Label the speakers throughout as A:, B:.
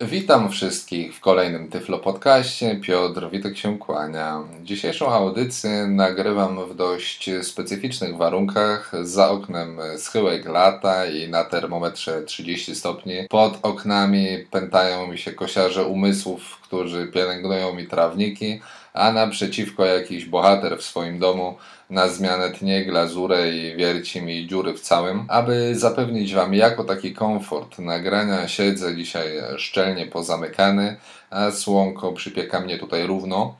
A: Witam wszystkich w kolejnym Tyflo Podcaście. Piotr Witek się kłania. Dzisiejszą audycję nagrywam w dość specyficznych warunkach. Za oknem schyłek lata i na termometrze 30 stopni. Pod oknami pętają mi się kosiarze umysłów, którzy pielęgnują mi trawniki, a naprzeciwko jakiś bohater w swoim domu na zmianę tnie glazurę i wierci mi dziury w całym. Aby zapewnić Wam jako taki komfort nagrania siedzę dzisiaj szczelnie pozamykany, a słonko przypieka mnie tutaj równo.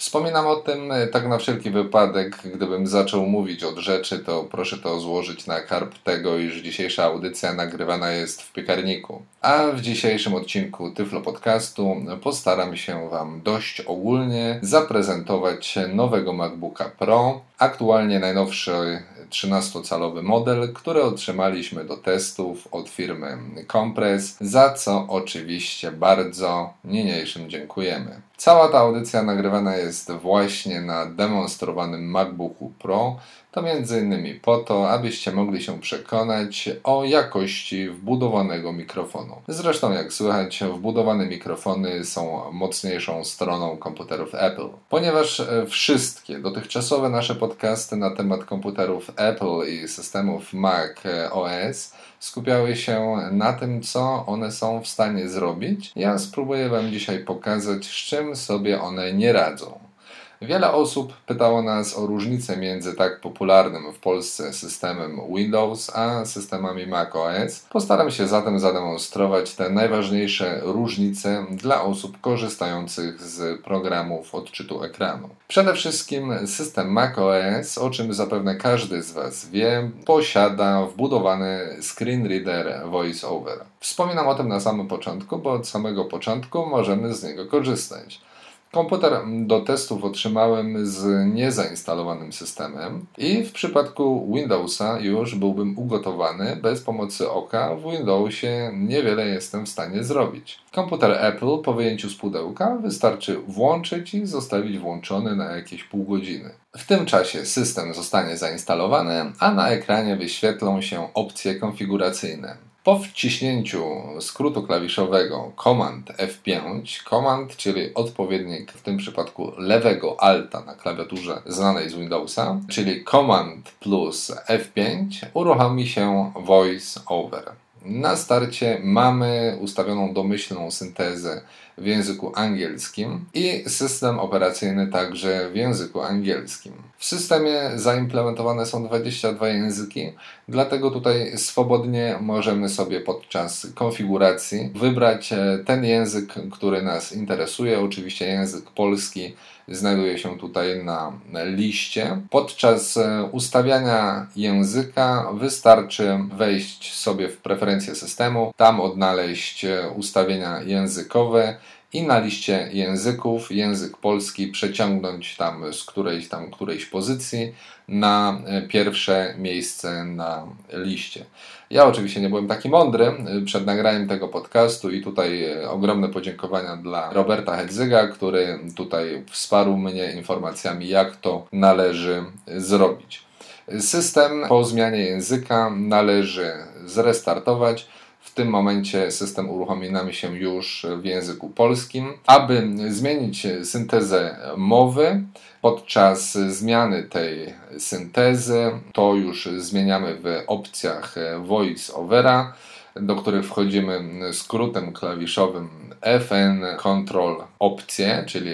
A: Wspominam o tym e, tak na wszelki wypadek, gdybym zaczął mówić od rzeczy, to proszę to złożyć na karp tego, iż dzisiejsza audycja nagrywana jest w piekarniku. A w dzisiejszym odcinku Tyflo Podcastu postaram się Wam dość ogólnie zaprezentować nowego MacBooka Pro, aktualnie najnowszy 13-calowy model, który otrzymaliśmy do testów od firmy Compress, za co oczywiście bardzo niniejszym dziękujemy. Cała ta audycja nagrywana jest właśnie na demonstrowanym MacBooku Pro, to m.in. po to, abyście mogli się przekonać o jakości wbudowanego mikrofonu. Zresztą, jak słychać, wbudowane mikrofony są mocniejszą stroną komputerów Apple. Ponieważ wszystkie dotychczasowe nasze podcasty na temat komputerów Apple i systemów Mac OS skupiały się na tym, co one są w stanie zrobić, ja spróbuję Wam dzisiaj pokazać, z czym sobie one nie radzą. Wiele osób pytało nas o różnicę między tak popularnym w Polsce systemem Windows a systemami macOS. Postaram się zatem zademonstrować te najważniejsze różnice dla osób korzystających z programów odczytu ekranu. Przede wszystkim system macOS, o czym zapewne każdy z Was wie, posiada wbudowany screen reader VoiceOver. Wspominam o tym na samym początku, bo od samego początku możemy z niego korzystać. Komputer do testów otrzymałem z niezainstalowanym systemem i w przypadku Windowsa już byłbym ugotowany. Bez pomocy oka w Windowsie niewiele jestem w stanie zrobić. Komputer Apple po wyjęciu z pudełka wystarczy włączyć i zostawić włączony na jakieś pół godziny. W tym czasie system zostanie zainstalowany, a na ekranie wyświetlą się opcje konfiguracyjne. Po wciśnięciu skrótu klawiszowego Command F5, Command, czyli odpowiednik w tym przypadku lewego Alta na klawiaturze znanej z Windowsa, czyli Command plus F5, uruchomi się Voice Over. Na starcie mamy ustawioną domyślną syntezę w języku angielskim i system operacyjny także w języku angielskim. W systemie zaimplementowane są 22 języki, dlatego tutaj swobodnie możemy sobie podczas konfiguracji wybrać e, ten język, który nas interesuje. Oczywiście język polski znajduje się tutaj na liście. Podczas e, ustawiania języka wystarczy wejść sobie w preferencje systemu, tam odnaleźć e, ustawienia językowe i na liście języków język polski przeciągnąć tam z którejś tam którejś pozycji na e, pierwsze miejsce na liście. Ja oczywiście nie byłem taki mądry e, przed nagraniem tego podcastu i tutaj e, ogromne podziękowania dla Roberta Hedzyga, który tutaj wsparł mnie informacjami jak to należy zrobić. System po zmianie języka należy zrestartować w tym momencie system uruchomi nam się już w języku polskim. Aby zmienić syntezę mowy, podczas zmiany tej syntezy, to już zmieniamy w opcjach voice overa, do których wchodzimy skrótem klawiszowym FN Control opcje, czyli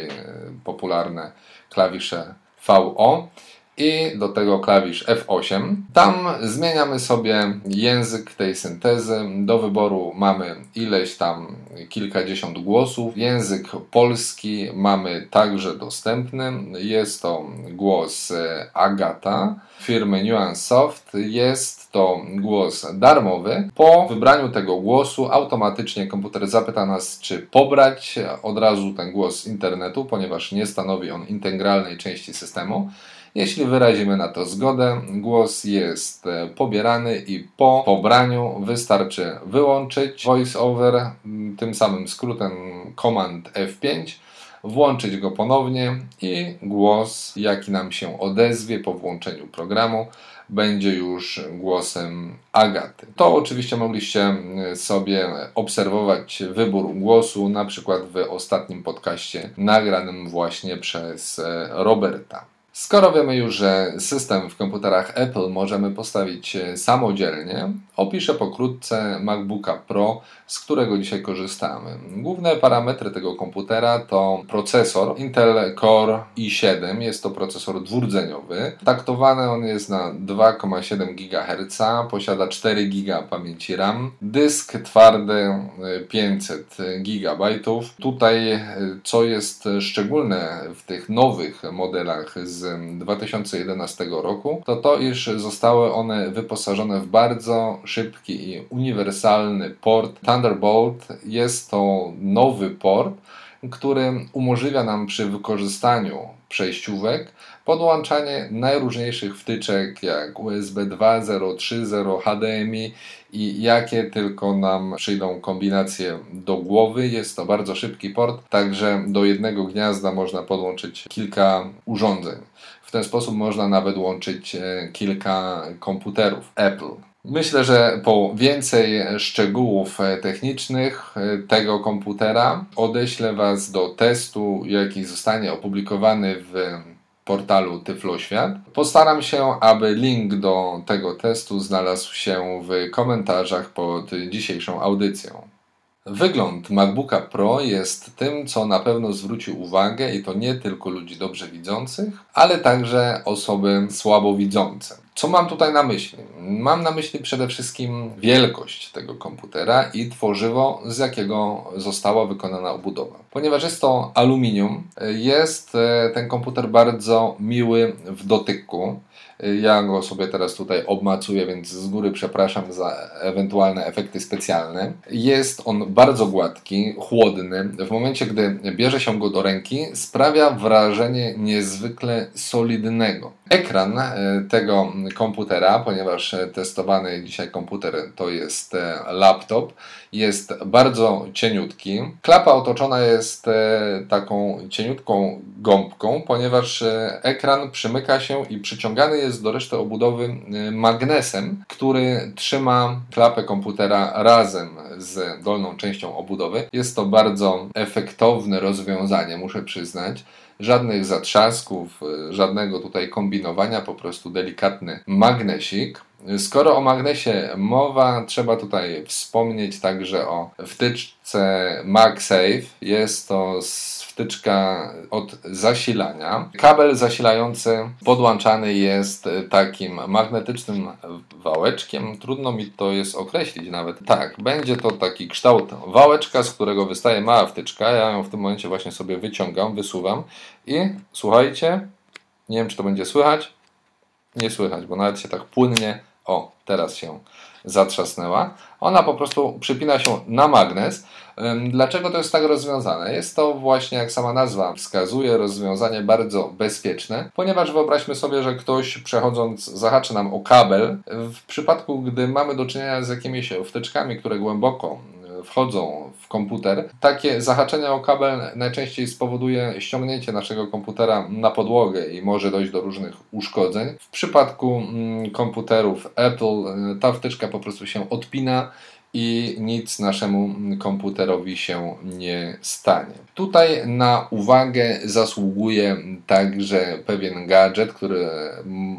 A: popularne klawisze VO i do tego klawisz F8. Tam zmieniamy sobie język tej syntezy. Do wyboru mamy ileś tam kilkadziesiąt głosów. Język polski mamy także dostępny. Jest to głos Agata firmy Nuancesoft. Jest to głos darmowy. Po wybraniu tego głosu automatycznie komputer zapyta nas, czy pobrać od razu ten głos z internetu, ponieważ nie stanowi on integralnej części systemu. Jeśli wyrazimy na to zgodę, głos jest e, pobierany i po pobraniu wystarczy wyłączyć voiceover tym samym skrótem Command F5 włączyć go ponownie i głos, jaki nam się odezwie po włączeniu programu, będzie już głosem Agaty. To oczywiście mogliście sobie obserwować wybór głosu, na przykład w ostatnim podcaście nagranym właśnie przez Roberta. Skoro wiemy już, że system w komputerach Apple możemy postawić e, samodzielnie, opiszę pokrótce MacBooka Pro, z którego dzisiaj korzystamy. Główne parametry tego komputera to procesor Intel Core i7, jest to procesor dwurdzeniowy. Taktowany on jest na 2,7 GHz, posiada 4 GB pamięci RAM, dysk twardy 500 e, GB. Tutaj, e, co jest szczególne w tych nowych modelach z 2011 roku, to to, iż zostały one wyposażone w bardzo szybki i uniwersalny port Thunderbolt. Jest to nowy port, który umożliwia nam przy wykorzystaniu przejściówek podłączanie najróżniejszych wtyczek jak USB 2.0, 3.0, HDMI i jakie tylko nam przyjdą kombinacje do głowy. Jest to bardzo szybki port, także do jednego gniazda można podłączyć kilka urządzeń. W ten sposób można nawet łączyć e, kilka komputerów Apple. Myślę, że po więcej szczegółów e, technicznych e, tego komputera odeślę Was do testu, jaki zostanie opublikowany w portalu Tyfloświat. Postaram się, aby link do tego testu znalazł się w komentarzach pod dzisiejszą audycją. Wygląd MacBooka Pro jest tym, co na pewno zwróci uwagę i to nie tylko ludzi dobrze widzących, ale także osoby słabowidzące. Co mam tutaj na myśli? Mam na myśli przede wszystkim wielkość tego komputera i tworzywo, z jakiego została wykonana obudowa. Ponieważ jest to aluminium, jest e, ten komputer bardzo miły w dotyku. Ja go sobie teraz tutaj obmacuję, więc z góry przepraszam za ewentualne efekty specjalne. Jest on bardzo gładki, chłodny. W momencie, gdy bierze się go do ręki, sprawia wrażenie niezwykle solidnego. Ekran e, tego komputera, ponieważ testowany dzisiaj komputer to jest e, laptop, jest bardzo cieniutki. Klapa otoczona jest e, taką cieniutką gąbką, ponieważ ekran przymyka się i przyciągany jest do reszty obudowy magnesem, który trzyma klapę komputera razem z dolną częścią obudowy. Jest to bardzo efektowne rozwiązanie, muszę przyznać żadnych zatrzasków, y, żadnego tutaj kombinowania, po prostu delikatny magnesik. Skoro o magnesie mowa, trzeba tutaj wspomnieć także o wtyczce MagSafe. Jest to wtyczka od zasilania. Kabel zasilający podłączany jest takim magnetycznym wałeczkiem. Trudno mi to jest określić nawet. Tak, będzie to taki kształt wałeczka, z którego wystaje mała wtyczka. Ja ją w tym momencie właśnie sobie wyciągam, wysuwam i słuchajcie, nie wiem czy to będzie słychać. Nie słychać, bo nawet się tak płynnie, o, teraz się zatrzasnęła. Ona po prostu przypina się na magnes. Dlaczego to jest tak rozwiązane? Jest to właśnie, jak sama nazwa wskazuje, rozwiązanie bardzo bezpieczne, ponieważ wyobraźmy sobie, że ktoś przechodząc zahaczy nam o kabel. W przypadku, gdy mamy do czynienia z jakimiś wtyczkami, które głęboko wchodzą w komputer, takie zahaczenie o kabel najczęściej spowoduje ściągnięcie naszego komputera na podłogę i może dojść do różnych uszkodzeń. W przypadku mm, komputerów Apple y, ta wtyczka po prostu się odpina i nic naszemu komputerowi się nie stanie. Tutaj na uwagę zasługuje także pewien gadżet, który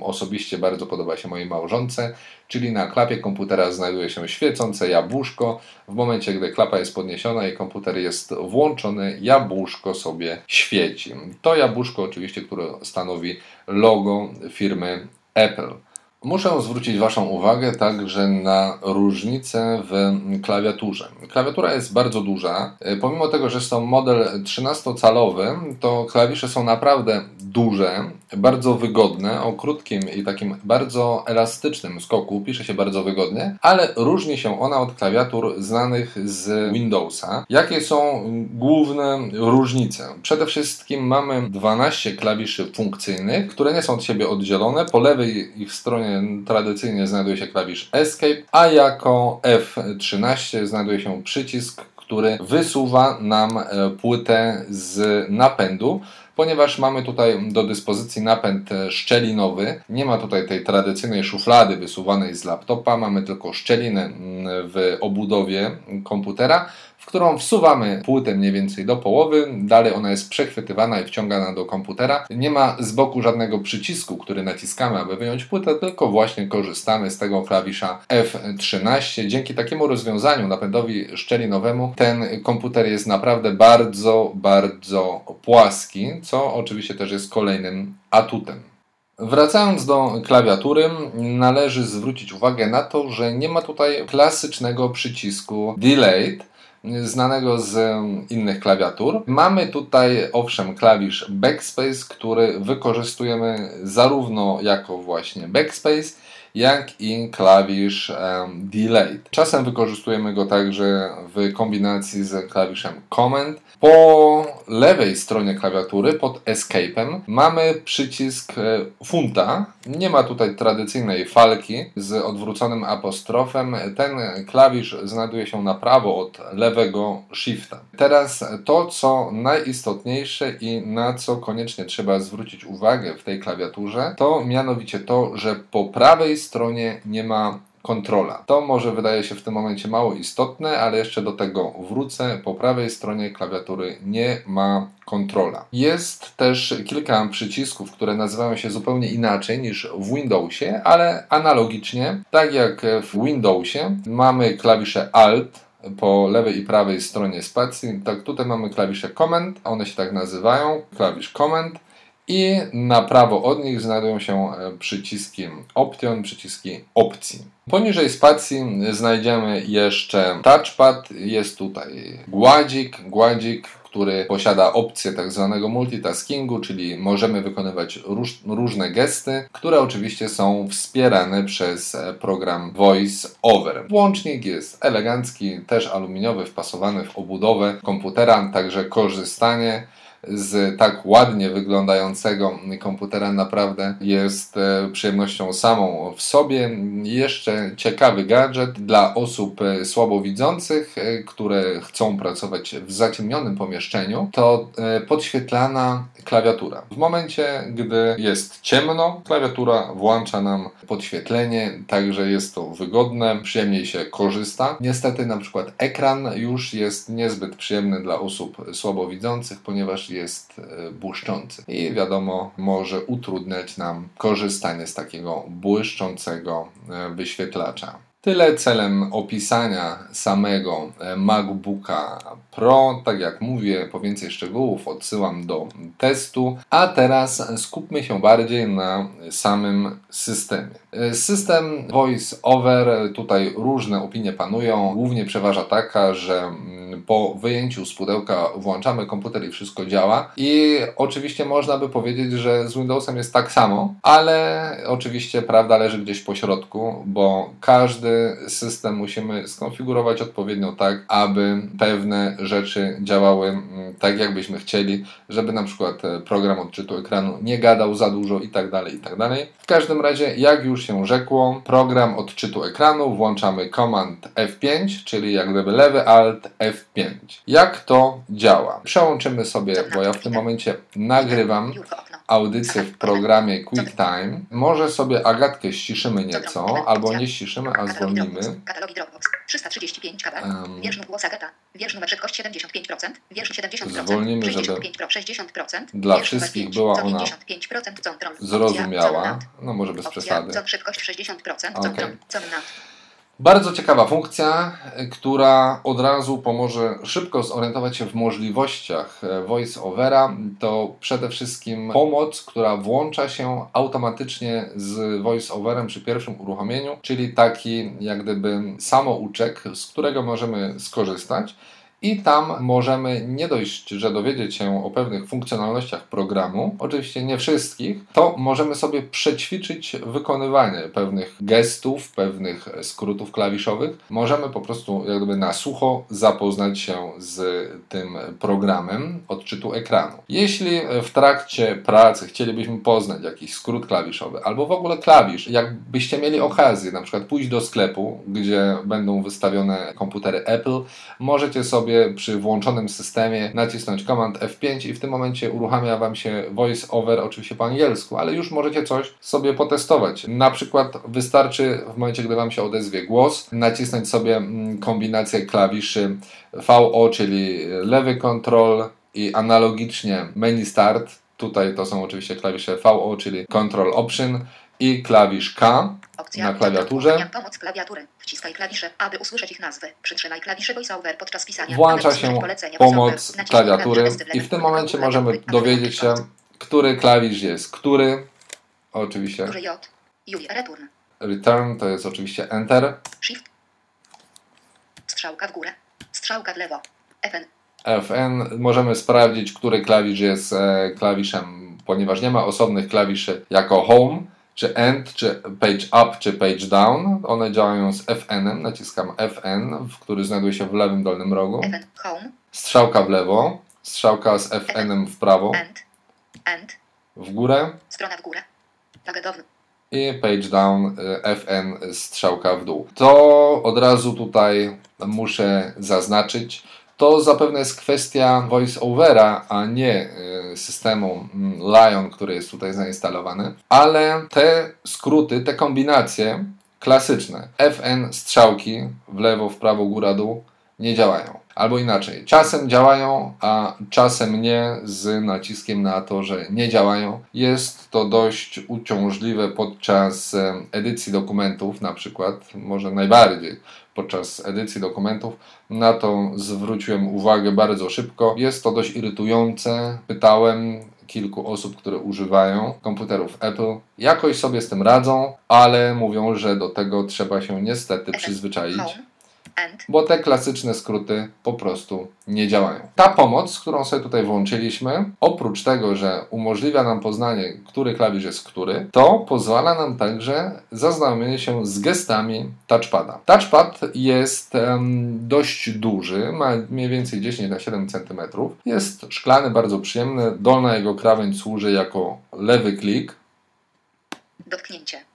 A: osobiście bardzo podoba się mojej małżonce, czyli na klapie komputera znajduje się świecące jabłuszko. W momencie, gdy klapa jest podniesiona i komputer jest włączony, jabłuszko sobie świeci. To jabłuszko oczywiście, które stanowi logo firmy Apple. Muszę zwrócić Waszą uwagę także na różnicę w klawiaturze. Klawiatura jest bardzo duża. E, pomimo tego, że jest to model 13-calowy, to klawisze są naprawdę duże, bardzo wygodne, o krótkim i takim bardzo elastycznym skoku. Pisze się bardzo wygodnie, ale różni się ona od klawiatur znanych z Windowsa. Jakie są główne różnice? Przede wszystkim mamy 12 klawiszy funkcyjnych, które nie są od siebie oddzielone. Po lewej ich stronie tradycyjnie znajduje się klawisz Escape, a jako F13 znajduje się przycisk, który wysuwa nam e, płytę z napędu ponieważ mamy tutaj do dyspozycji napęd e, szczelinowy. Nie ma tutaj tej tradycyjnej szuflady wysuwanej z laptopa, mamy tylko szczelinę mm, w obudowie komputera, którą wsuwamy płytę mniej więcej do połowy, dalej ona jest przechwytywana i wciągana do komputera. Nie ma z boku żadnego przycisku, który naciskamy, aby wyjąć płytę, tylko właśnie korzystamy z tego klawisza F13. Dzięki takiemu rozwiązaniu napędowi szczelinowemu ten komputer jest naprawdę bardzo, bardzo płaski, co oczywiście też jest kolejnym atutem. Wracając do klawiatury, należy zwrócić uwagę na to, że nie ma tutaj klasycznego przycisku Delayed, znanego z innych klawiatur. Mamy tutaj owszem klawisz Backspace, który wykorzystujemy zarówno jako właśnie Backspace, jak i klawisz um, Delayed. Czasem wykorzystujemy go także w kombinacji z klawiszem Command. Po lewej stronie klawiatury pod Escape'em mamy przycisk e, funta. Nie ma tutaj tradycyjnej falki z odwróconym apostrofem. Ten klawisz znajduje się na prawo od lewego shifta. Teraz to, co najistotniejsze i na co koniecznie trzeba zwrócić uwagę w tej klawiaturze, to mianowicie to, że po prawej stronie nie ma kontrola. To może wydaje się w tym momencie mało istotne, ale jeszcze do tego wrócę. Po prawej stronie klawiatury nie ma kontrola. Jest też kilka przycisków, które nazywają się zupełnie inaczej niż w Windowsie, ale analogicznie, tak jak w Windowsie mamy klawisze Alt, po lewej i prawej stronie spacji. Tak, tutaj mamy klawisze Command, one się tak nazywają, klawisz Command i na prawo od nich znajdują się e, przyciski Option, przyciski opcji. Poniżej spacji znajdziemy jeszcze touchpad, jest tutaj gładzik, gładzik, który posiada opcję tak zwanego multitaskingu, czyli możemy wykonywać róż, różne gesty, które oczywiście są wspierane przez e, program Voice Over. Włącznik jest elegancki, też aluminiowy, wpasowany w obudowę komputera, także korzystanie z tak ładnie wyglądającego komputera naprawdę jest e, przyjemnością samą w sobie. Jeszcze ciekawy gadżet dla osób e, słabowidzących, e, które chcą pracować w zaciemnionym pomieszczeniu, to podświetlana klawiatura. W momencie, gdy jest ciemno, klawiatura włącza nam podświetlenie, także jest to wygodne, przyjemniej się korzysta. Niestety na przykład ekran już jest niezbyt przyjemny dla osób słabowidzących, ponieważ jest e, błyszczący i wiadomo, może utrudniać nam korzystanie z takiego błyszczącego e, wyświetlacza. Tyle celem opisania samego e, MacBooka Pro. Tak jak mówię, po więcej szczegółów odsyłam do testu. A teraz skupmy się bardziej na samym systemie. E, system Voice Over, tutaj różne opinie panują. Głównie przeważa taka, że mm, po wyjęciu z pudełka włączamy komputer i wszystko działa. I oczywiście można by powiedzieć, że z Windowsem jest tak samo, ale oczywiście prawda leży gdzieś po środku, bo każdy system musimy skonfigurować odpowiednio tak, aby pewne rzeczy działały mm, tak, jakbyśmy chcieli, żeby na przykład e, program odczytu ekranu nie gadał za dużo i tak dalej, i tak dalej. W każdym razie, jak już się rzekło, program odczytu ekranu włączamy Command F5, czyli jak gdyby lewy Alt F5. Jak to działa? Przełączymy sobie, bo ja w tym momencie nagrywam audycję w programie QuickTime. Może sobie Agatkę ściszymy nieco, albo nie ściszymy, a zwolnimy. Katalogi Dropbox 335 KB. Um, wiersz głos Agata. Wiersz numer szybkość 75%. Wiersz 70%. Zwolnimy, żeby 60%. Dla wszystkich była ona zrozumiała. No może bez przesady. Szybkość 60%. Okay. Bardzo ciekawa funkcja, która od razu pomoże szybko zorientować się w możliwościach voice-overa. To przede wszystkim pomoc, która włącza się automatycznie z voice-overem przy pierwszym uruchomieniu, czyli taki jak gdyby samouczek, z którego możemy skorzystać i tam możemy nie dość, że dowiedzieć się o pewnych funkcjonalnościach programu, oczywiście nie wszystkich, to możemy sobie przećwiczyć wykonywanie pewnych gestów, pewnych skrótów klawiszowych. Możemy po prostu jakby na sucho zapoznać się z tym programem odczytu ekranu. Jeśli w trakcie pracy chcielibyśmy poznać jakiś skrót klawiszowy albo w ogóle klawisz, jakbyście mieli okazję na przykład pójść do sklepu, gdzie będą wystawione komputery Apple, możecie sobie sobie przy włączonym systemie nacisnąć Command F5 i w tym momencie uruchamia Wam się voice over, oczywiście po angielsku, ale już możecie coś sobie potestować. Na przykład wystarczy w momencie, gdy Wam się odezwie głos, nacisnąć sobie mm, kombinację klawiszy VO, czyli lewy kontrol i analogicznie menu start. Tutaj to są oczywiście klawisze VO, czyli Control Option i klawisz K
B: Opcja
A: na klawiaturze.
B: Pomoc klawiatury. Wciskaj klawisze, aby usłyszeć ich nazwy. Przytrzymaj klawisze voiceover podczas pisania.
A: Włącza się pomoc klawiatury i w tym momencie możemy dowiedzieć się, który klawisz jest który. Oczywiście
B: return.
A: return to jest oczywiście enter.
B: Shift. Strzałka w górę. Strzałka w lewo. FN.
A: Fn możemy sprawdzić, który klawisz jest e, klawiszem, ponieważ nie ma osobnych klawiszy jako home, czy end, czy page up, czy page down. One działają z Fn. Naciskam Fn, w który znajduje się w lewym dolnym rogu. Strzałka w lewo, strzałka z Fn w prawo,
B: End. End.
A: w górę
B: Strona w górę.
A: I page down y, Fn strzałka w dół. To od razu tutaj muszę zaznaczyć. To zapewne jest kwestia voice-overa, a nie y, systemu mm, Lion, który jest tutaj zainstalowany. Ale te skróty, te kombinacje klasyczne Fn strzałki w lewo, w prawo, góra, dół nie działają. Albo inaczej, czasem działają, a czasem nie, z naciskiem na to, że nie działają. Jest to dość uciążliwe podczas e, edycji dokumentów, na przykład, może najbardziej podczas edycji dokumentów. Na to zwróciłem uwagę bardzo szybko. Jest to dość irytujące. Pytałem kilku osób, które używają komputerów Apple. Jakoś sobie z tym radzą, ale mówią, że do tego trzeba się niestety przyzwyczaić.
B: End.
A: bo te klasyczne skróty po prostu nie działają. Ta pomoc, którą sobie tutaj włączyliśmy, oprócz tego, że umożliwia nam poznanie, który klawisz jest który, to pozwala nam także zaznajomienie się z gestami touchpada. Touchpad jest em, dość duży, ma mniej więcej 10 na 7 cm. Jest szklany, bardzo przyjemny. Dolna jego krawędź służy jako lewy klik,
B: Dotknięcie.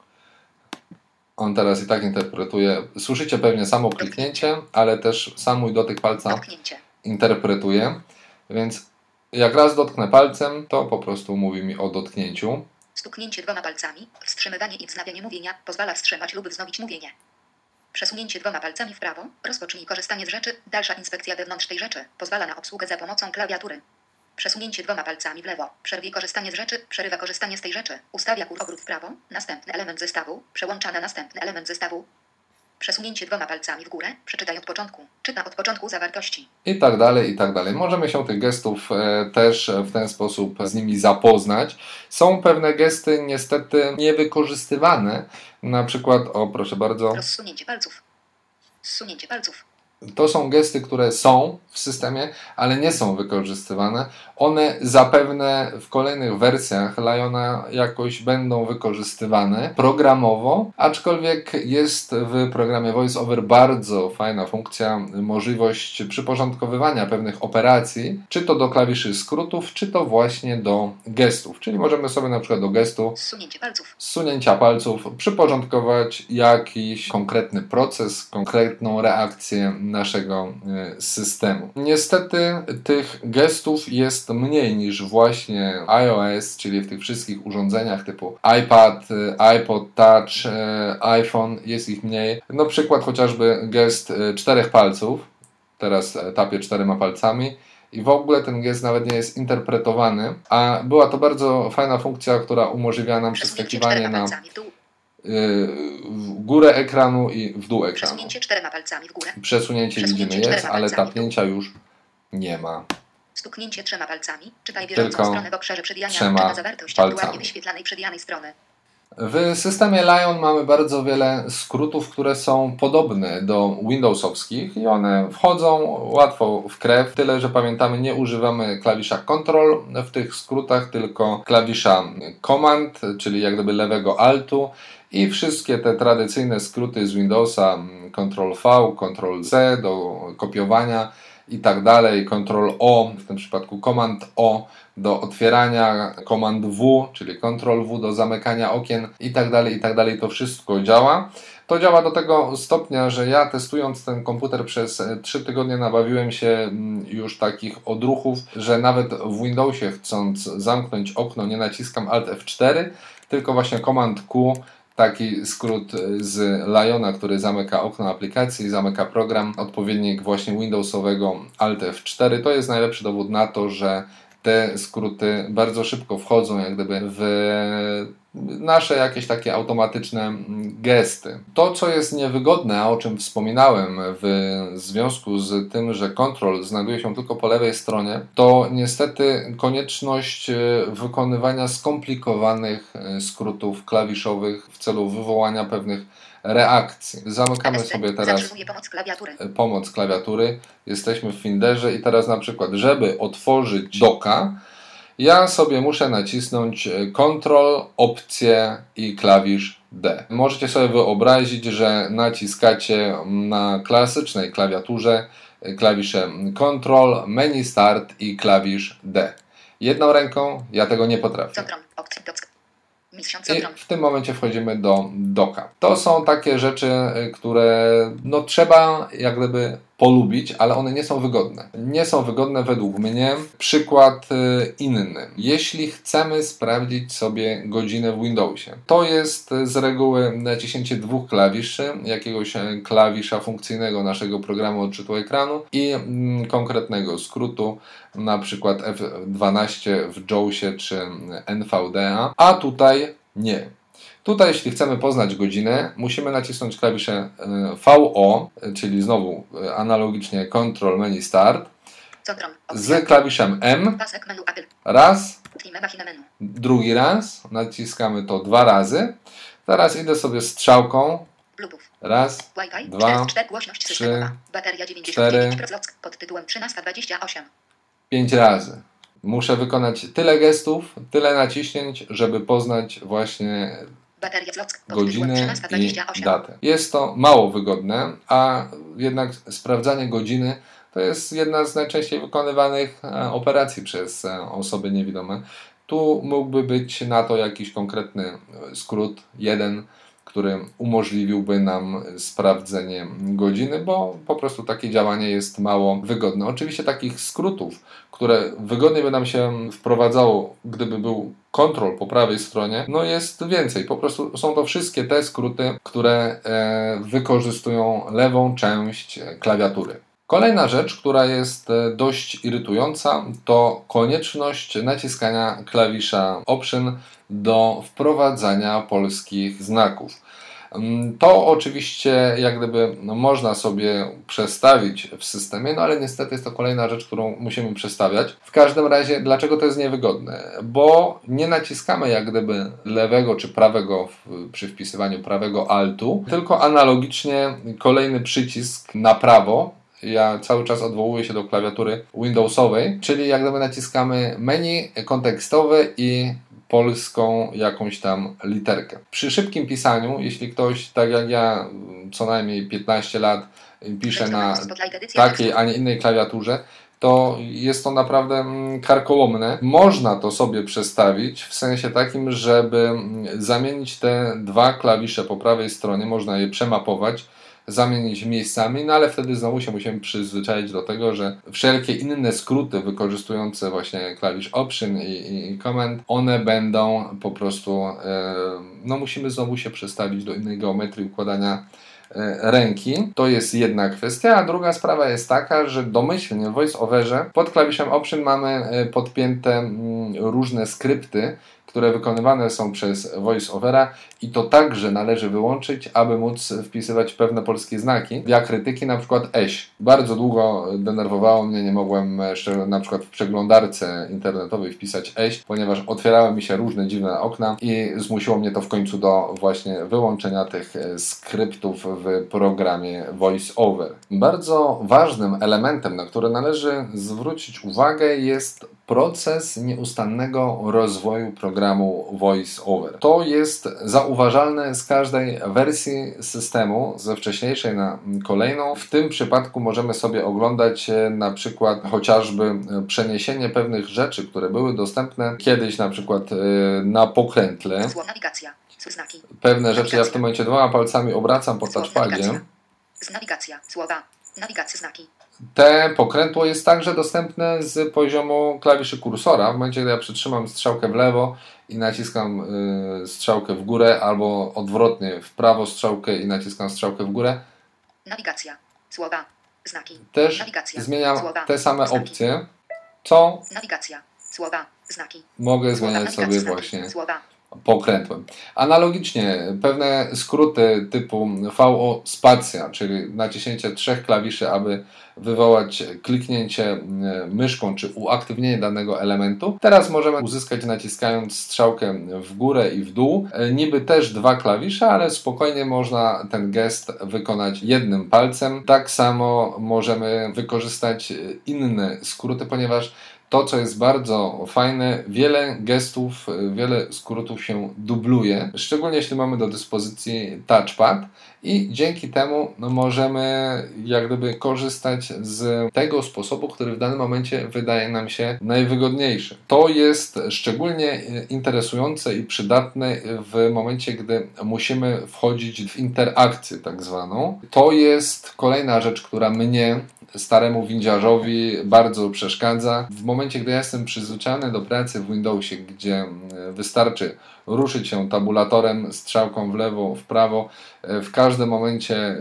A: On teraz i tak interpretuje. Słyszycie pewnie samo kliknięcie, ale też sam mój dotyk palca
B: Dotknięcie.
A: interpretuje. Więc jak raz dotknę palcem, to po prostu mówi mi o dotknięciu.
B: Stuknięcie dwoma palcami, wstrzymywanie i wznawianie mówienia pozwala wstrzymać lub wznowić mówienie. Przesunięcie dwoma palcami w prawo, rozpocznij korzystanie z rzeczy, dalsza inspekcja wewnątrz tej rzeczy, pozwala na obsługę za pomocą klawiatury. Przesunięcie dwoma palcami w lewo, przerwie korzystanie z rzeczy, przerywa korzystanie z tej rzeczy, ustawia kur obrót w prawo, następny element zestawu, przełącza na następny element zestawu. Przesunięcie dwoma palcami w górę, przeczytaj od początku, czyta od początku zawartości.
A: I tak dalej, i tak dalej. Możemy się tych gestów e, też w ten sposób z nimi zapoznać. Są pewne gesty niestety niewykorzystywane. Na przykład, o proszę bardzo,
B: Rozsunięcie palców. Zsunięcie palców.
A: To są gesty, które są w systemie, ale nie są wykorzystywane. One zapewne w kolejnych wersjach Liona jakoś będą wykorzystywane programowo, aczkolwiek jest w programie VoiceOver bardzo fajna funkcja, możliwość przyporządkowywania pewnych operacji, czy to do klawiszy skrótów, czy to właśnie do gestów. Czyli możemy sobie na przykład do gestu
B: Zsunięcie palców.
A: zsunięcia palców przyporządkować jakiś konkretny proces, konkretną reakcję naszego e, systemu. Niestety tych gestów jest mniej niż właśnie iOS, czyli w tych wszystkich urządzeniach typu iPad, e, iPod Touch, e, iPhone jest ich mniej. No przykład chociażby gest e, czterech palców. Teraz tapię czterema palcami i w ogóle ten gest nawet nie jest interpretowany, a była to bardzo fajna funkcja, która umożliwia nam przeskakiwanie na
B: w
A: górę ekranu i w dół ekranu.
B: Przesunięcie czterema palcami w górę.
A: Przesunięcie
B: Przesunięcie
A: widzimy jest, ale tapnięcia już nie ma.
B: Stuknięcie trzema palcami. Czytaj bieżącą
A: Tylko
B: stronę w obszarze przewijania. Czyta zawartość aktualnie wyświetlanej przewijanej strony.
A: W systemie Lion mamy bardzo wiele skrótów, które są podobne do Windowsowskich i one wchodzą łatwo w krew, tyle że pamiętamy, nie używamy klawisza Control w tych skrótach, tylko klawisza Command, czyli jak gdyby lewego Altu i wszystkie te tradycyjne skróty z Windowsa Ctrl V, Ctrl C do kopiowania i tak dalej, Ctrl O, w tym przypadku Command O do otwierania, Command W, czyli Ctrl W do zamykania okien i tak dalej, i tak dalej, to wszystko działa. To działa do tego stopnia, że ja testując ten komputer przez 3 tygodnie nabawiłem się mm, już takich odruchów, że nawet w Windowsie chcąc zamknąć okno nie naciskam Alt F4, tylko właśnie Command Q taki skrót z Liona, który zamyka okno aplikacji, zamyka program, odpowiednik właśnie Windowsowego Alt F4. To jest najlepszy dowód na to, że te skróty bardzo szybko wchodzą jak gdyby w nasze jakieś takie automatyczne gesty. To, co jest niewygodne, a o czym wspominałem w związku z tym, że kontrol znajduje się tylko po lewej stronie, to niestety konieczność e, wykonywania skomplikowanych e, skrótów klawiszowych w celu wywołania pewnych reakcji. Zamykamy sobie teraz
B: pomoc klawiatury.
A: E, pomoc klawiatury. Jesteśmy w Finderze i teraz na przykład, żeby otworzyć doka, ja sobie muszę nacisnąć e, Ctrl, opcję i klawisz D. Możecie sobie wyobrazić, że naciskacie na klasycznej klawiaturze e, klawisze Ctrl, menu Start i klawisz D. Jedną ręką ja tego nie potrafię. I w tym momencie wchodzimy do doka. To są takie rzeczy, e, które no, trzeba jak gdyby polubić, ale one nie są wygodne. Nie są wygodne według mnie. Przykład y, inny. Jeśli chcemy sprawdzić sobie godzinę w Windowsie, to jest z reguły naciśnięcie dwóch klawiszy, jakiegoś klawisza funkcyjnego naszego programu odczytu ekranu i mm, konkretnego skrótu, na przykład F12 w JAWSie czy NVDA, a tutaj nie. Tutaj, jeśli chcemy poznać godzinę, musimy nacisnąć klawisze e, VO, czyli znowu e, analogicznie Control Menu Start, z klawiszem M. Raz, drugi raz, naciskamy to dwa razy. Teraz idę sobie strzałką. Raz, dwa, trzy, cztery, pięć razy. Muszę wykonać tyle gestów, tyle naciśnięć, żeby poznać właśnie godziny i datę. Jest to mało wygodne, a jednak sprawdzanie godziny to jest jedna z najczęściej wykonywanych e, operacji przez e, osoby niewidome. Tu mógłby być na to jakiś konkretny e, skrót, jeden, który umożliwiłby nam sprawdzenie godziny, bo po prostu takie działanie jest mało wygodne. Oczywiście takich skrótów, które wygodnie by nam się wprowadzało, gdyby był kontrol po prawej stronie, no jest więcej. Po prostu są to wszystkie te skróty, które e, wykorzystują lewą część klawiatury. Kolejna rzecz, która jest e, dość irytująca, to konieczność naciskania klawisza Option do wprowadzania polskich znaków. To oczywiście jak gdyby no, można sobie przestawić w systemie, no ale niestety jest to kolejna rzecz, którą musimy przestawiać. W każdym razie, dlaczego to jest niewygodne? Bo nie naciskamy jak gdyby lewego czy prawego w, przy wpisywaniu prawego altu, tylko analogicznie kolejny przycisk na prawo ja cały czas odwołuję się do klawiatury Windowsowej, czyli jak gdyby naciskamy menu kontekstowe i polską jakąś tam literkę. Przy szybkim pisaniu, jeśli ktoś, tak jak ja, co najmniej 15 lat pisze na takiej, a nie innej klawiaturze, to jest to naprawdę mm, karkołomne. Można to sobie przestawić w sensie takim, żeby mm, zamienić te dwa klawisze po prawej stronie, można je przemapować zamienić miejscami, no ale wtedy znowu się musimy przyzwyczaić do tego, że wszelkie inne skróty wykorzystujące właśnie klawisz Option i, i, i Command, one będą po prostu, e, no musimy znowu się przestawić do innej geometrii układania e, ręki. To jest jedna kwestia, a druga sprawa jest taka, że domyślnie w VoiceOverze pod klawiszem Option mamy e, podpięte mm, różne skrypty, które wykonywane są przez VoiceOvera i to także należy wyłączyć, aby móc wpisywać pewne polskie znaki, diakrytyki, na przykład eś. Bardzo długo denerwowało mnie, nie mogłem na przykład w przeglądarce internetowej wpisać eś, ponieważ otwierały mi się różne dziwne okna i zmusiło mnie to w końcu do właśnie wyłączenia tych skryptów w programie VoiceOver. Bardzo ważnym elementem, na który należy zwrócić uwagę jest proces nieustannego rozwoju programu VoiceOver. To jest zauważalne z każdej wersji systemu, ze wcześniejszej na kolejną. W tym przypadku możemy sobie oglądać e, na przykład chociażby e, przeniesienie pewnych rzeczy, które były dostępne kiedyś na przykład e, na pokrętle. Pewne rzeczy ja w tym momencie dwoma palcami obracam po touchpadzie.
B: nawigacja. Słowa. Nawigacja znaki.
A: Te pokrętło jest także dostępne z poziomu klawiszy kursora. W momencie, gdy ja przytrzymam strzałkę w lewo i naciskam y, strzałkę w górę, albo odwrotnie w prawo strzałkę i naciskam strzałkę w górę,
B: Nawigacja. Słowa. Znaki.
A: też
B: Nawigacja.
A: zmieniam
B: Słowa.
A: te same
B: Znaki.
A: opcje, co
B: Nawigacja. Słowa. Znaki.
A: mogę zmieniać sobie właśnie
B: Słowa.
A: Pokrętłem. Analogicznie pewne skróty typu VO spacja, czyli naciśnięcie trzech klawiszy, aby wywołać kliknięcie e, myszką czy uaktywnienie danego elementu. Teraz możemy uzyskać naciskając strzałkę w górę i w dół. E, Niby też dwa klawisze, ale spokojnie można ten gest wykonać jednym palcem. Tak samo możemy wykorzystać e, inne skróty, ponieważ to, co jest bardzo fajne, wiele gestów, y, wiele skrótów się dubluje, szczególnie jeśli mamy do dyspozycji touchpad i dzięki temu no, możemy jak gdyby korzystać z tego sposobu, który w danym momencie wydaje nam się najwygodniejszy. To jest szczególnie y, interesujące i przydatne w momencie, gdy musimy wchodzić w interakcję tak zwaną. To jest kolejna rzecz, która mnie staremu windziarzowi bardzo przeszkadza. W momencie, gdy ja jestem przyzwyczajony do pracy w Windowsie, gdzie mm, wystarczy ruszyć się tabulatorem, strzałką w lewo, w prawo, e, w każdym momencie e,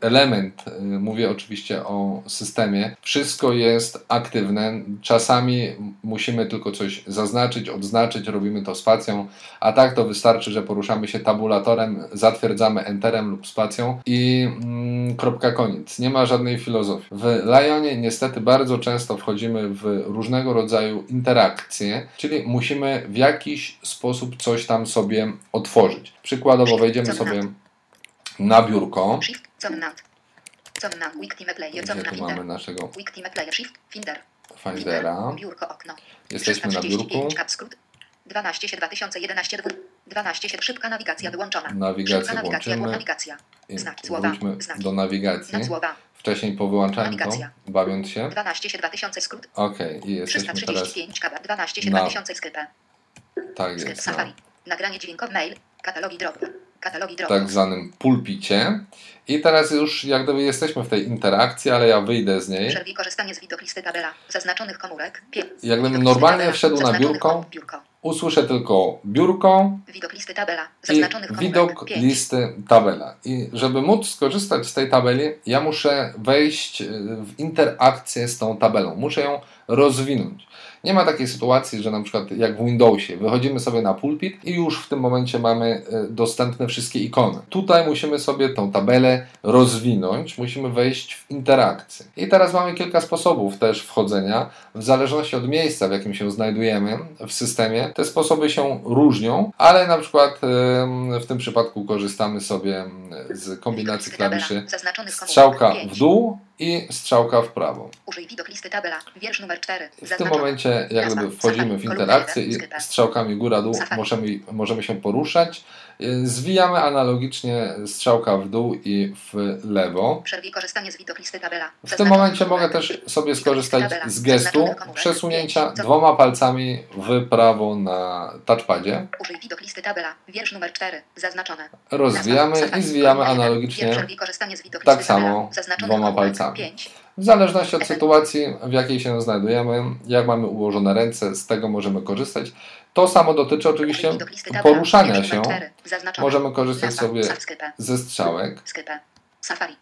A: element, e, mówię oczywiście o systemie, wszystko jest aktywne. Czasami musimy tylko coś zaznaczyć, odznaczyć, robimy to spacją, a tak to wystarczy, że poruszamy się tabulatorem, zatwierdzamy enterem lub spacją i mm, kropka koniec. Nie ma żadnej filozofii. W Lionie niestety bardzo często wchodzimy w różnego rodzaju interakcje, czyli musimy w jakiś sposób coś tam sobie otworzyć. Przykładowo wejdziemy sobie na biurko, gdzie tu mamy naszego. Findera. Jesteśmy na biurku.
B: 335, Cap skrót. 12 się 2011 dwu- 12 się szybka nawigacja wyłączona.
A: Nawigację
B: Szybka nawigacja, nawigacja.
A: I
B: Znaki, słowa,
A: do nawigacji. Wcześniej po wyłączaniu to,
B: Nawigacja.
A: bawiąc się.
B: 12 się 2000 skrót.
A: Okej, i jesteśmy teraz
B: 335 kaba. 12 się
A: na-
B: 2000 skrypę.
A: Tak
B: Skrypt
A: jest,
B: Safari. Nagranie dźwiękowe mail. Katalogi drop. Katalogi drop.
A: tak zwanym pulpicie. I teraz już jak gdyby jesteśmy w tej interakcji, ale ja wyjdę z niej.
B: Przerwij korzystanie z widoklisty tabela. Zaznaczonych komórek. Pie.
A: Jak gdybym normalnie
B: tabela.
A: wszedł na biurko,
B: biurko.
A: Usłyszę tylko biurko
B: Widoklisty tabela.
A: i
B: Zaznaczonych komórek.
A: widok
B: Pięć.
A: listy tabela. I żeby móc skorzystać z tej tabeli, ja muszę wejść y, w interakcję z tą tabelą. Muszę ją rozwinąć. Nie ma takiej sytuacji, że na przykład jak w Windowsie wychodzimy sobie na pulpit i już w tym momencie mamy y, dostępne wszystkie ikony. Tutaj musimy sobie tą tabelę rozwinąć, musimy wejść w interakcję. I teraz mamy kilka sposobów też wchodzenia. W zależności od miejsca, w jakim się znajdujemy w systemie, te sposoby się różnią, ale na przykład w tym przypadku korzystamy sobie z kombinacji klawiszy strzałka w dół i strzałka w prawo.
B: Użyj widoklisty tabela. Wiersz numer 4.
A: W tym momencie jak gdyby wchodzimy w interakcję i strzałkami góra-dół możemy, możemy się poruszać. Y, Zwijamy analogicznie strzałka w dół i w lewo. W tym momencie mogę też sobie skorzystać z gestu przesunięcia dwoma palcami w prawo na touchpadzie.
B: Użyj tabela. Wiersz numer 4. Zaznaczone.
A: Rozwijamy i zwijamy analogicznie tak samo dwoma palcami. W zależności od sytuacji, w jakiej się znajdujemy, jak mamy ułożone ręce, z tego możemy korzystać. To samo dotyczy oczywiście poruszania się.
B: numer 4. Zaznaczone.
A: Możemy korzystać sobie ze strzałek,
B: Skrypę. Safari.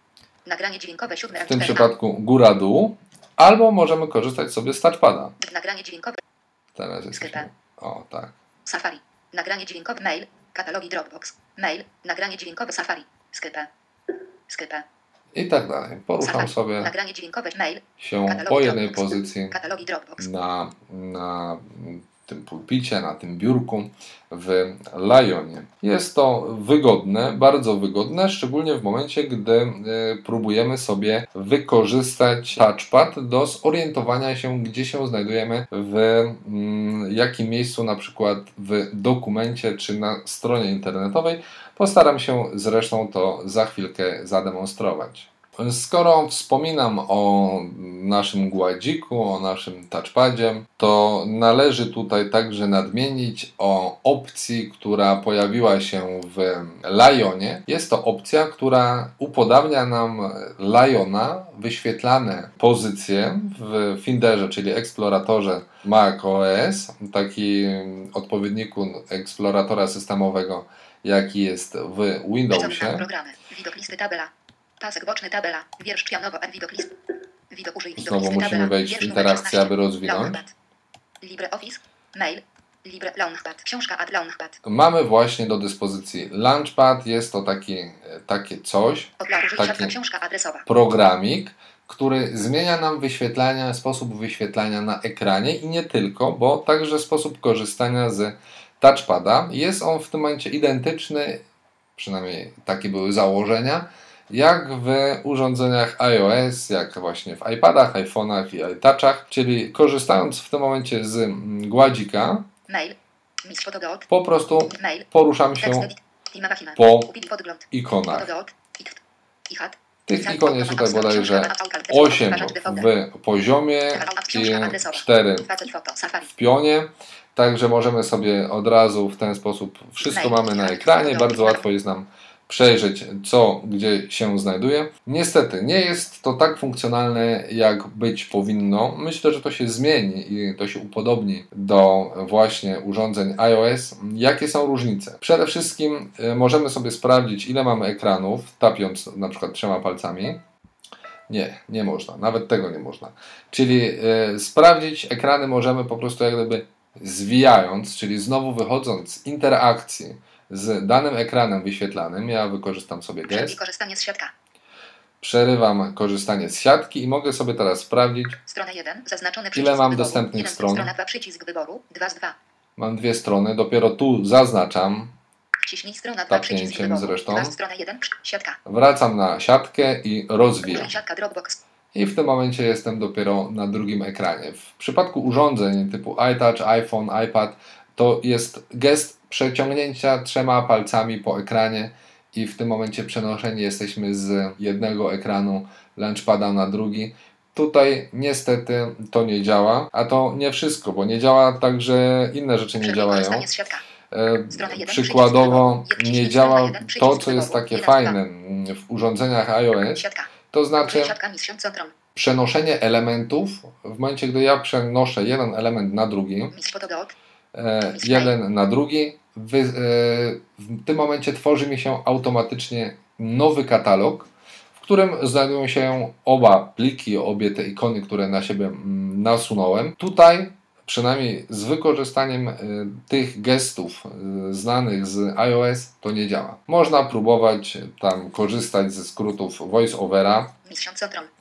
B: Nagranie dźwiękowe 7
A: w tym przypadku góra-dół, albo możemy korzystać sobie z touchpada.
B: Nagranie dźwiękowe.
A: Teraz jesteśmy. O, tak.
B: Safari. Nagranie dźwiękowe mail. Katalogi Dropbox. Mail. Nagranie dźwiękowe Safari. Skrypę. Skrypę.
A: I tak dalej. Poruszam
B: Safari.
A: sobie
B: Nagranie dźwiękowe mail.
A: się po jednej
B: Dropbox.
A: pozycji
B: Katalogi Dropbox.
A: na, na tym pulpicie, na tym biurku w Lionie. Jest to wygodne, bardzo wygodne, szczególnie w momencie, gdy y, próbujemy sobie wykorzystać touchpad do zorientowania się, gdzie się znajdujemy, w mm, jakim miejscu, na przykład w dokumencie czy na stronie internetowej. Postaram się zresztą to za chwilkę zademonstrować. Skoro wspominam o naszym gładziku, o naszym touchpadzie, to należy tutaj także nadmienić o opcji, która pojawiła się w Lionie. Jest to opcja, która upodabnia nam Liona wyświetlane pozycje w Finderze, czyli eksploratorze macOS, taki odpowiedniku eksploratora systemowego, jaki jest w Windowsie.
B: programy. Widok listy tabela. Pasek boczny tabela. Wiersz pianowo. Widok list. Widok użyj. Widok
A: Znowu
B: listy
A: musimy
B: tabela.
A: wejść w
B: Wiersz numer
A: interakcję,
B: 16.
A: aby rozwinąć.
B: Launchpad. LibreOffice. Mail. Libre Launchpad. Książka ad Launchpad.
A: Mamy właśnie do dyspozycji Launchpad. Jest to taki, takie coś,
B: Od użyj
A: Taki-
B: siatka książka adresowa.
A: programik, który zmienia nam wyświetlania, sposób wyświetlania na ekranie i nie tylko, bo także sposób korzystania z touchpada. Jest on w tym momencie identyczny, przynajmniej takie były założenia, jak w urządzeniach iOS, jak właśnie w iPadach, iPhone'ach i iTouchach, czyli korzystając w tym momencie z mm, gładzika,
B: Mail.
A: Po prostu
B: Mail.
A: poruszam się po ikonach. Tych ikon jest tutaj bodajże 8 w poziomie i 4
B: Facet foto. Safari.
A: w pionie. Także możemy sobie od razu w ten sposób wszystko mamy na ekranie. Bardzo łatwo jest nam przejrzeć, co gdzie się znajduje. Niestety, nie jest to tak funkcjonalne, jak być powinno. Myślę, że to się zmieni i to się upodobni do właśnie urządzeń iOS. Jakie są różnice? Przede wszystkim y, możemy sobie sprawdzić, ile mamy ekranów, tapiąc na przykład trzema palcami. Nie, nie można. Nawet tego nie można. Czyli y, sprawdzić ekrany możemy po prostu jak gdyby zwijając, czyli znowu wychodząc z interakcji z danym ekranem wyświetlanym. Ja wykorzystam sobie
B: Przerwij
A: gest.
B: korzystanie z siatka.
A: Przerywam korzystanie z siatki i mogę sobie teraz sprawdzić.
B: Strona 1. Zaznaczony
A: Ile
B: przycisk
A: mam
B: wyboru.
A: dostępnych
B: Jeden,
A: stron?
B: Strona 2. Przycisk wyboru. 2 z 2.
A: Mam dwie strony, dopiero tu zaznaczam.
B: Wciśnij strona 2. Przycisk
A: Tapnięciem
B: wyboru.
A: zresztą.
B: 2 strona 1. Siatka.
A: Wracam na siatkę i rozwijam.
B: Siatka Dropbox.
A: I w tym momencie jestem dopiero na drugim ekranie. W przypadku urządzeń typu iTouch, iPhone, iPad to jest gest przeciągnięcia trzema palcami po ekranie i w tym momencie przenoszeni jesteśmy z jednego ekranu launchpada na drugi. Tutaj niestety to nie działa, a to nie wszystko, bo nie działa także inne rzeczy nie działają. E, Przykładowo nie działa to, co jest takie fajne w urządzeniach iOS, to znaczy przenoszenie elementów. W momencie, gdy ja przenoszę jeden element na drugi, jeden na drugi, e, w tym momencie tworzy mi się automatycznie nowy katalog, w którym znajdują się oba pliki, obie te ikony, które na siebie mm, nasunąłem. Tutaj, przynajmniej z wykorzystaniem e, tych gestów e, znanych z iOS, to nie działa. Można próbować tam korzystać ze skrótów voice-overa. E,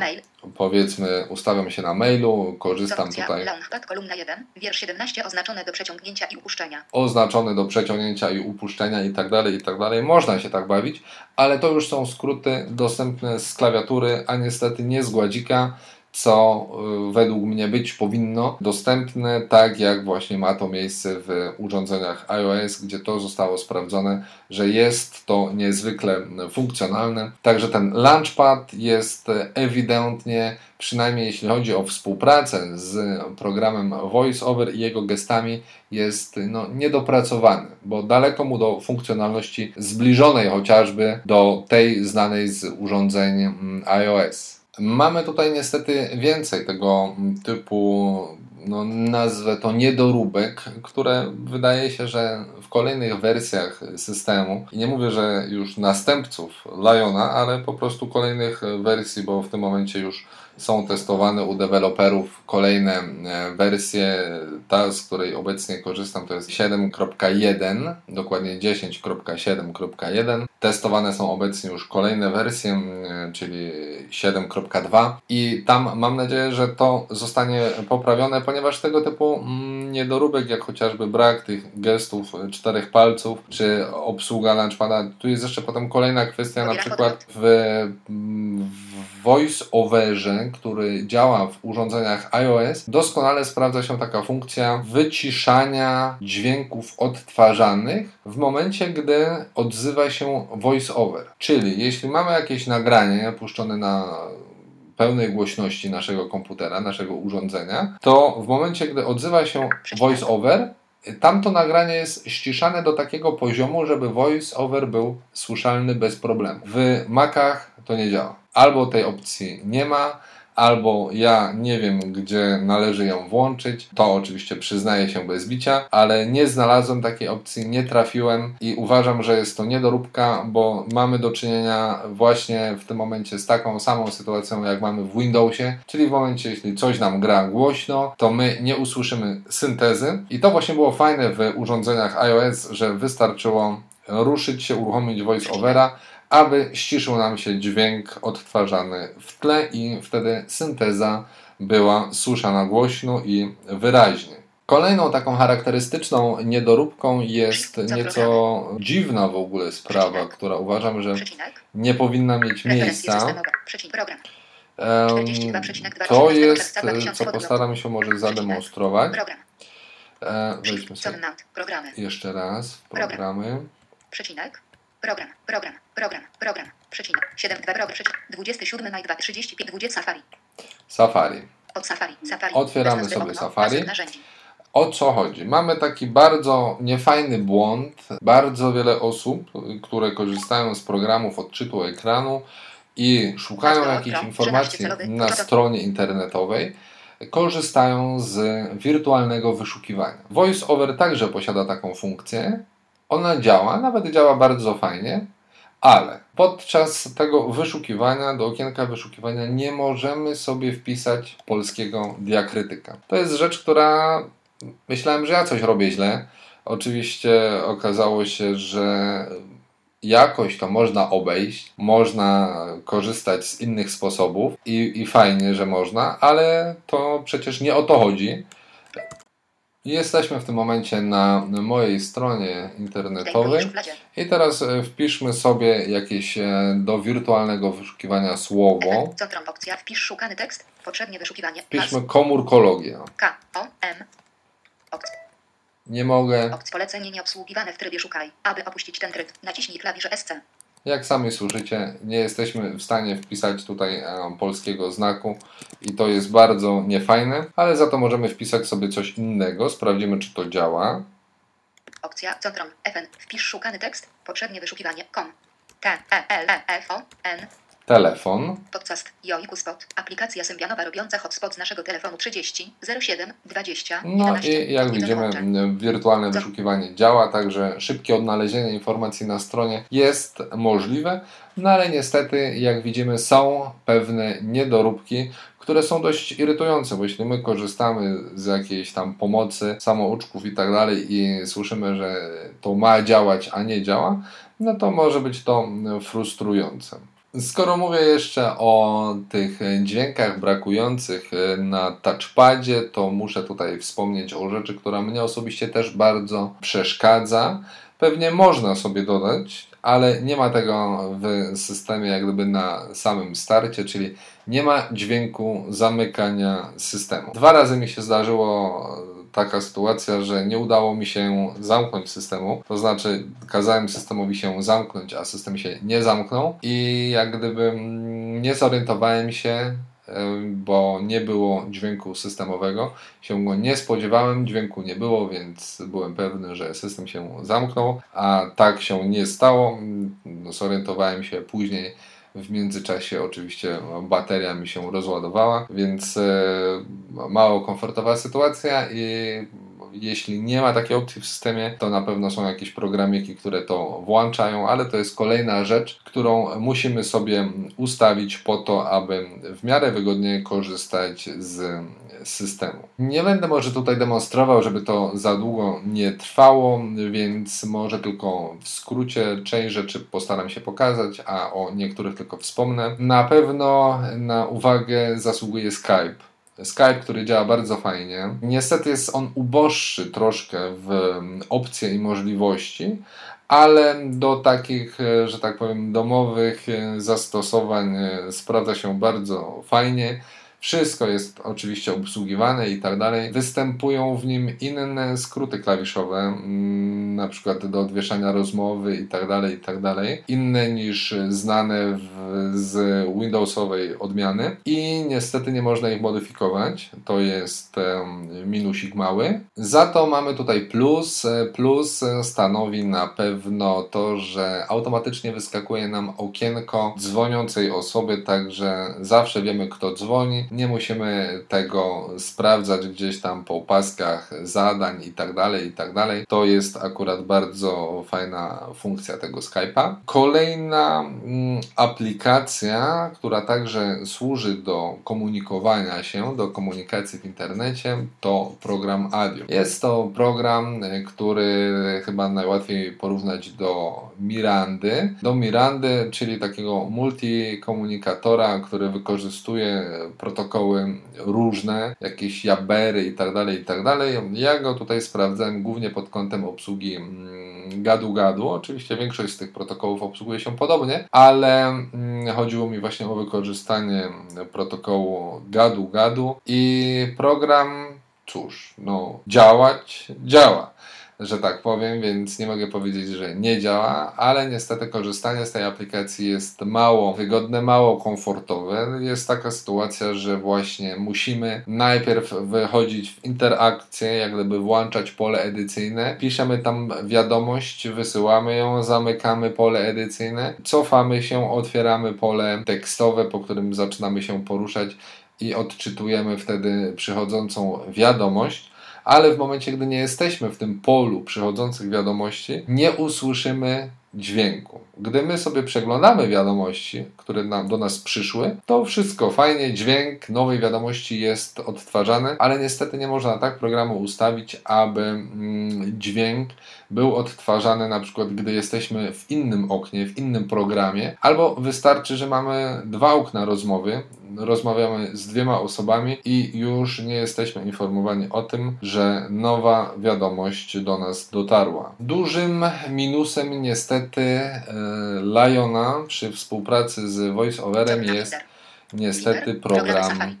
B: Mail.
A: powiedzmy, ustawiam się na mailu, korzystam
B: Opcja.
A: tutaj
B: Launchpad. Kolumna 1. Wiersz 17. Oznaczone do przeciągnięcia i upuszczenia.
A: oznaczony do przeciągnięcia i upuszczenia i tak dalej, i tak dalej. Można się tak bawić, ale to już są skróty dostępne z klawiatury, a niestety nie z gładzika, co y, według mnie być powinno dostępne, tak jak właśnie ma to miejsce w urządzeniach iOS, gdzie to zostało sprawdzone, że jest to niezwykle funkcjonalne. Także ten Launchpad jest ewidentnie, przynajmniej jeśli chodzi o współpracę z programem VoiceOver i jego gestami, jest no, niedopracowany, bo daleko mu do funkcjonalności zbliżonej chociażby do tej znanej z urządzeń mm, iOS. Mamy tutaj niestety więcej tego typu, no, nazwę to niedoróbek, które wydaje się, że w kolejnych wersjach systemu, i nie mówię, że już następców Liona, ale po prostu kolejnych wersji, bo w tym momencie już są testowane u deweloperów kolejne e, wersje. Ta, z której obecnie korzystam, to jest 7.1, dokładnie 10.7.1. Testowane są obecnie już kolejne wersje, e, czyli 7.2 i tam mam nadzieję, że to zostanie poprawione, ponieważ tego typu niedoróbek, jak chociażby brak tych gestów czterech palców, czy obsługa launchpada, tu jest jeszcze potem kolejna kwestia, na przykład w, w voice-overze, który działa w urządzeniach iOS, doskonale sprawdza się taka funkcja wyciszania dźwięków odtwarzanych w momencie, gdy odzywa się voice-over. Czyli jeśli mamy jakieś nagranie puszczone na pełnej głośności naszego komputera, naszego urządzenia, to w momencie, gdy odzywa się voice-over, tamto nagranie jest ściszane do takiego poziomu, żeby voice-over był słyszalny bez problemu. W Macach to nie działa. Albo tej opcji nie ma, albo ja nie wiem, gdzie należy ją włączyć. To oczywiście przyznaję się bez bicia, ale nie znalazłem takiej opcji, nie trafiłem i uważam, że jest to niedoróbka, bo mamy do czynienia właśnie w tym momencie z taką samą sytuacją, jak mamy w Windowsie, czyli w momencie, jeśli coś nam gra głośno, to my nie usłyszymy syntezy. I to właśnie było fajne w urządzeniach iOS, że wystarczyło ruszyć się, uruchomić voice-overa aby ściszył nam się dźwięk odtwarzany w tle i wtedy synteza była słyszana głośno i wyraźnie. Kolejną taką charakterystyczną niedoróbką jest nieco dziwna w ogóle sprawa, która uważam, że nie powinna mieć miejsca. To jest, co postaram się może zademonstrować. E, weźmy sobie jeszcze raz programy. Przecinek. Program, program, program, program, przecinek, 7, 2, program, przecinek, 27 maj 2, 35, 20 Safari. Safari. Od Safari, Safari. Otwieramy sobie okno, Safari. O co chodzi? Mamy taki bardzo niefajny błąd. Bardzo wiele osób, które korzystają z programów odczytu ekranu i szukają jakichś informacji na stronie internetowej, korzystają z wirtualnego wyszukiwania. VoiceOver także posiada taką funkcję, ona działa, nawet działa bardzo fajnie, ale podczas tego wyszukiwania, do okienka wyszukiwania, nie możemy sobie wpisać polskiego diakrytyka. To jest rzecz, która myślałem, że ja coś robię źle. Oczywiście okazało się, że jakoś to można obejść, można korzystać z innych sposobów i, i fajnie, że można, ale to przecież nie o to chodzi. Jesteśmy w tym momencie na mojej stronie internetowej i teraz e, wpiszmy sobie jakieś e, do wirtualnego wyszukiwania słowo.
B: Centrum opcja wpisz szukany tekst, potrzebnie wyszukiwanie.
A: Wpiszmy komórkologia.
B: K O M.
A: Nie mogę.
B: Polecenie nieobsługiwane w trybie szukaj. Aby opuścić ten tryb, naciśnij klawisz SC.
A: Jak sami słyszycie, nie jesteśmy w stanie wpisać tutaj e, polskiego znaku i to jest bardzo niefajne, ale za to możemy wpisać sobie coś innego. Sprawdzimy, czy to działa.
B: Opcja Centrum FN. Wpisz szukany tekst. Poprzednie wyszukiwanie. Com. T E L E F O N
A: telefon.
B: Podcast Joiku Spot. Aplikacja Symbianowa robiąca hotspot z naszego telefonu 30 07 20
A: No 11, i jak widzimy wirtualne wyszukiwanie działa, także szybkie odnalezienie informacji na stronie jest możliwe, no ale niestety jak widzimy są pewne niedoróbki, które są dość irytujące, bo jeśli my korzystamy z jakiejś tam pomocy samouczków i tak dalej i słyszymy, że to ma działać, a nie działa, no to może być to frustrujące. Skoro mówię jeszcze o tych dźwiękach brakujących e, na touchpadzie, to muszę tutaj wspomnieć o rzeczy, która mnie osobiście też bardzo przeszkadza. Pewnie można sobie dodać, ale nie ma tego w systemie jak gdyby na samym starcie, czyli nie ma dźwięku zamykania systemu. Dwa razy mi się zdarzyło taka sytuacja, że nie udało mi się zamknąć systemu, to znaczy kazałem systemowi się zamknąć, a system się nie zamknął i jak gdyby nie zorientowałem się, bo nie było dźwięku systemowego, się go nie spodziewałem, dźwięku nie było, więc byłem pewny, że system się zamknął, a tak się nie stało. Zorientowałem się później, w międzyczasie oczywiście bateria mi się rozładowała, więc e, mało komfortowa sytuacja i jeśli nie ma takiej opcji w systemie, to na pewno są jakieś programiki, które to włączają, ale to jest kolejna rzecz, którą musimy sobie ustawić po to, aby w miarę wygodnie korzystać z systemu. Nie będę może tutaj demonstrował, żeby to za długo nie trwało, więc może tylko w skrócie część rzeczy postaram się pokazać, a o niektórych tylko wspomnę. Na pewno na uwagę zasługuje Skype. Skype, który działa bardzo fajnie. Niestety jest on uboższy troszkę w opcje i możliwości, ale do takich, e, że tak powiem, domowych e, zastosowań e, sprawdza się bardzo fajnie. Wszystko jest oczywiście obsługiwane i tak dalej. Występują w nim inne skróty klawiszowe, mm, na przykład do odwieszania rozmowy i tak dalej, i tak dalej. Inne niż znane w, z Windowsowej odmiany i niestety nie można ich modyfikować. To jest minusik mały. Za to mamy tutaj plus. Plus stanowi na pewno to, że automatycznie wyskakuje nam okienko dzwoniącej osoby, także zawsze wiemy kto dzwoni nie musimy tego sprawdzać gdzieś tam po paskach zadań i tak dalej, i tak dalej. To jest akurat bardzo fajna funkcja tego Skype'a. Kolejna mm, aplikacja, która także służy do komunikowania się, do komunikacji w internecie, to program Adio. Jest to program, który chyba najłatwiej porównać do Mirandy. Do Mirandy, czyli takiego multikomunikatora, który wykorzystuje protokół protokoły różne, jakieś jabery i tak dalej, i tak dalej. Ja go tutaj sprawdzałem głównie pod kątem obsługi mm, gadu-gadu. Oczywiście większość z tych protokołów obsługuje się podobnie, ale mm, chodziło mi właśnie o wykorzystanie protokołu gadu-gadu i program, cóż, no działać, działa że tak powiem, więc nie mogę powiedzieć, że nie działa, ale niestety korzystanie z tej aplikacji jest mało wygodne, mało komfortowe. Jest taka sytuacja, że właśnie musimy najpierw wychodzić w interakcję, jak gdyby włączać pole edycyjne, piszemy tam wiadomość, wysyłamy ją, zamykamy pole edycyjne, cofamy się, otwieramy pole tekstowe, po którym zaczynamy się poruszać i odczytujemy wtedy przychodzącą wiadomość ale w momencie, gdy nie jesteśmy w tym polu przychodzących wiadomości, nie usłyszymy dźwięku. Gdy my sobie przeglądamy wiadomości, które nam, do nas przyszły, to wszystko fajnie, dźwięk nowej wiadomości jest odtwarzany, ale niestety nie można tak programu ustawić, aby mm, dźwięk był odtwarzany na przykład, gdy jesteśmy w innym oknie, w innym programie, albo wystarczy, że mamy dwa okna rozmowy, rozmawiamy z dwiema osobami i już nie jesteśmy informowani o tym, że nowa wiadomość do nas dotarła. Dużym minusem niestety e, Liona przy współpracy z VoiceOverem jest niestety program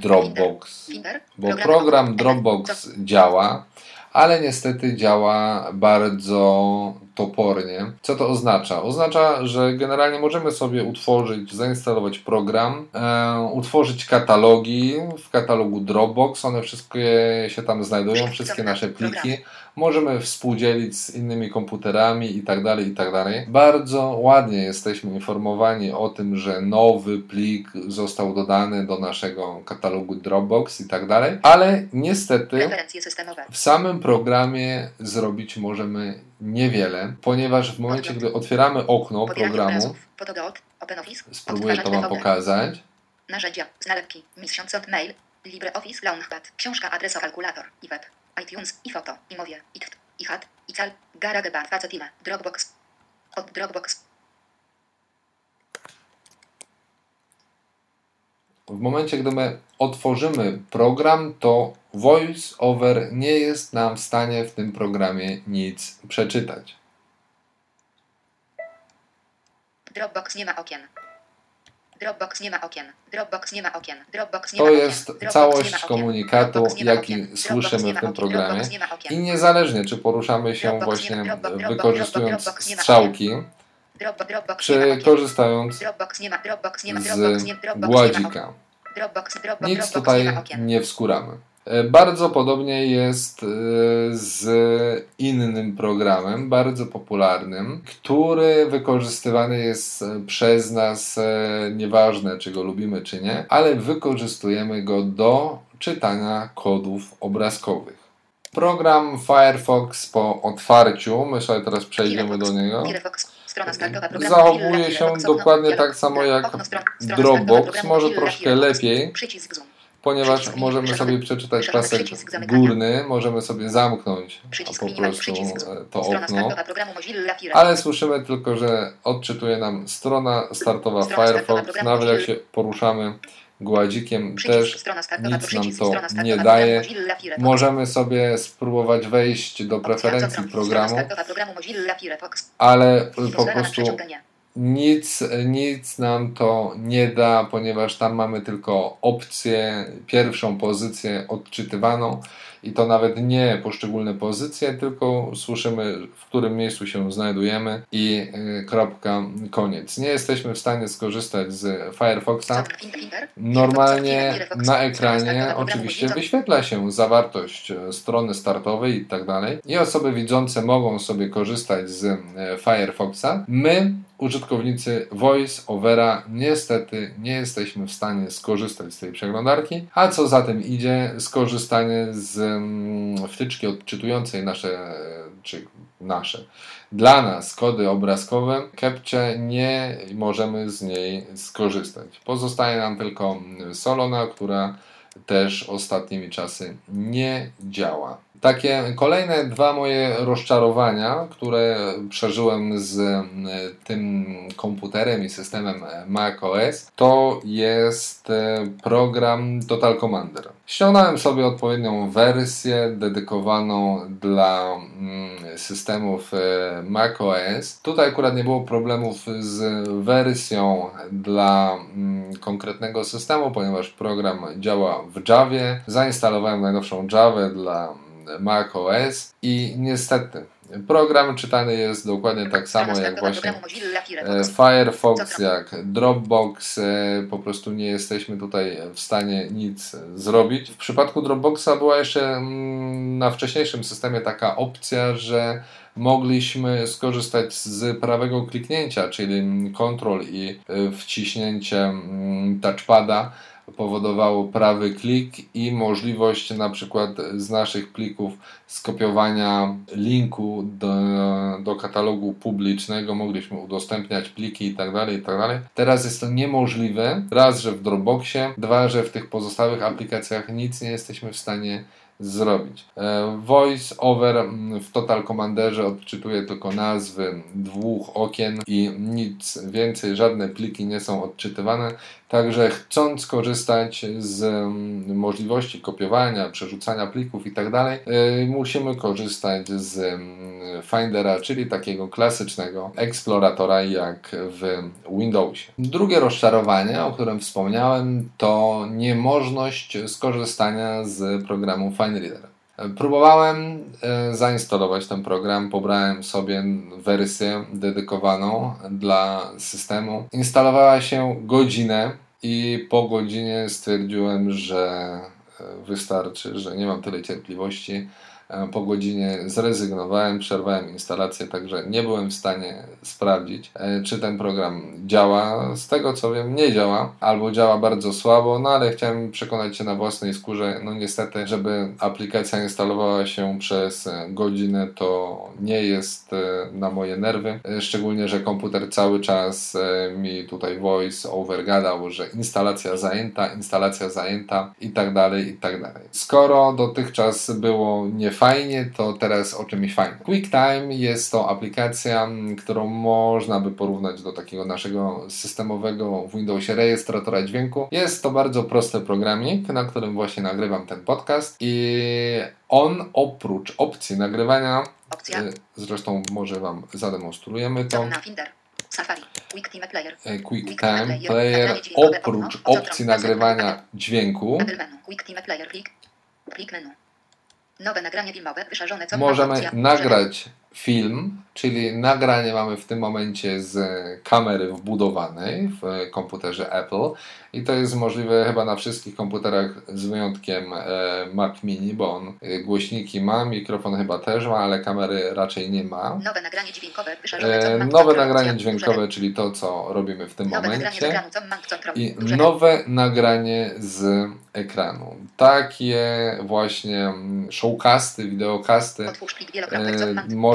A: Dropbox. Bo program Dropbox działa, ale niestety działa bardzo topornie. Co to oznacza? Oznacza, że generalnie możemy sobie utworzyć, zainstalować program, e, utworzyć katalogi w katalogu Dropbox. One wszystkie się tam znajdują, wszystkie nasze pliki. Możemy współdzielić z innymi komputerami i tak dalej, i tak dalej. Bardzo ładnie jesteśmy informowani o tym, że nowy plik został dodany do naszego katalogu Dropbox i tak dalej, ale niestety w samym programie zrobić możemy niewiele, ponieważ w momencie, gdy otwieramy okno programu, spróbuję to Wam pokazać.
B: Narzędzia, znalepki, miesiąc mail, LibreOffice. Launchpad, książka kalkulator. I web, iTunes i foto, i mowie, i kt, i chat, i cal, GarageBand, facetime, Dropbox, od Dropbox.
A: W momencie, gdy my otworzymy program, to VoiceOver nie jest nam w stanie w tym programie nic przeczytać.
B: Dropbox nie ma okien. Dropbox nie ma okien. Dropbox nie ma okien. Dropbox nie
A: to
B: ma
A: jest okien. całość komunikatu, jaki słyszymy w tym programie. I niezależnie, czy poruszamy się właśnie wykorzystując strzałki, czy korzystając z gładzika. Nic tutaj nie wskuramy. E, bardzo podobnie jest e, z innym programem, bardzo popularnym, który wykorzystywany jest e, przez nas, nieważne czy go lubimy czy nie, ale wykorzystujemy go do czytania kodów obrazkowych. Program Firefox po otwarciu, my sobie teraz przejdziemy do niego, zachowuje się dokładnie tak samo jak Dropbox, może troszkę lepiej ponieważ możemy sobie przeczytać pasek górny, możemy sobie zamknąć po prostu e, to okno, ale słyszymy tylko, że odczytuje nam strona startowa Firefox, nawet jak się poruszamy gładzikiem. Też nic nam to nie daje. Możemy sobie spróbować wejść do preferencji programu, ale po prostu. Nic, nic nam to nie da, ponieważ tam mamy tylko opcję, pierwszą pozycję odczytywaną i to nawet nie poszczególne pozycje, tylko słyszymy w którym miejscu się znajdujemy i y, kropka, koniec. Nie jesteśmy w stanie skorzystać z Firefoxa. Normalnie na ekranie oczywiście wyświetla się zawartość e, strony startowej i tak dalej. I osoby widzące mogą sobie korzystać z e, Firefoxa. My, użytkownicy Voice Overa, niestety nie jesteśmy w stanie skorzystać z tej przeglądarki. A co za tym idzie, skorzystanie z mm, wtyczki odczytującej nasze, e, czy nasze, dla nas kody obrazkowe, Kepcze nie możemy z niej skorzystać. Pozostaje nam tylko Solona, która też ostatnimi czasy nie działa. Takie kolejne dwa moje rozczarowania, które przeżyłem z mm, tym komputerem i systemem macOS, to jest e, program Total Commander. Ściągnąłem sobie odpowiednią wersję dedykowaną dla mm, systemów e, macOS. Tutaj akurat nie było problemów z wersją dla mm, konkretnego systemu, ponieważ program działa w Javie. Zainstalowałem najnowszą Javę dla macOS i niestety program czytany jest dokładnie tak samo jak właśnie e,
B: Firefox.
A: Jak Dropbox, e, po prostu nie jesteśmy tutaj w stanie nic zrobić. W przypadku Dropboxa była jeszcze mm, na wcześniejszym systemie taka opcja, że mogliśmy skorzystać z prawego kliknięcia, czyli Ctrl i e, wciśnięcie mm, touchpada powodowało prawy klik i możliwość na przykład z naszych plików skopiowania linku do, do katalogu publicznego, mogliśmy udostępniać pliki i tak dalej, i tak. Teraz jest to niemożliwe. Raz, że w Dropboxie, dwa, że w tych pozostałych aplikacjach nic nie jesteśmy w stanie zrobić. E, Voice over w Total Commanderze odczytuje tylko nazwy dwóch okien i nic więcej, żadne pliki nie są odczytywane. Także chcąc korzystać z mm, możliwości kopiowania, przerzucania plików i tak e, musimy korzystać z mm, Findera, czyli takiego klasycznego eksploratora jak w Windowsie. Drugie rozczarowanie, o którym wspomniałem, to niemożność skorzystania z programu FineReader. Próbowałem e, zainstalować ten program, pobrałem sobie wersję dedykowaną dla systemu. Instalowała się godzinę i po godzinie stwierdziłem, że e, wystarczy, że nie mam tyle cierpliwości. E, Po godzinie zrezygnowałem, przerwałem instalację, także nie byłem w stanie sprawdzić, e, czy ten program działa. Z tego co wiem, nie działa, albo działa bardzo słabo, no ale chciałem przekonać się na własnej skórze. No niestety, żeby aplikacja instalowała się przez godzinę, to nie jest e, na moje nerwy. Szczególnie, że komputer cały czas mi tutaj voice over gadał, że instalacja zajęta, instalacja zajęta i tak dalej, i tak dalej. Skoro dotychczas było niefajnie, to teraz o czymś fajnym. QuickTime jest to aplikacja, którą można by porównać do takiego naszego systemowego w Windowsie rejestratora dźwięku. Jest to bardzo prosty programik, na którym właśnie nagrywam ten podcast i on oprócz opcji nagrywania
B: Opcja.
A: E, Zresztą może Wam zademonstrujemy to.
B: Na Finder. Safari. QuickTime Player.
A: QuickTime Player oprócz opcji nagrywania dźwięku.
B: QuickTime Player. Menu. Nowe nagranie filmowe. Wyszarzone co
A: możemy nagrać film, czyli nagranie mamy w tym momencie z kamery wbudowanej w komputerze Apple i to jest możliwe chyba na wszystkich komputerach z wyjątkiem e, Mac Mini, bo on e, głośniki ma, mikrofon chyba też ma, ale kamery raczej nie ma.
B: Nowe nagranie dźwiękowe.
A: E, nowe nagranie dźwiękowe, czyli to, co robimy w tym momencie. I nowe nagranie z ekranu. Takie właśnie mm, showcasty, wideokasty
B: Otwórz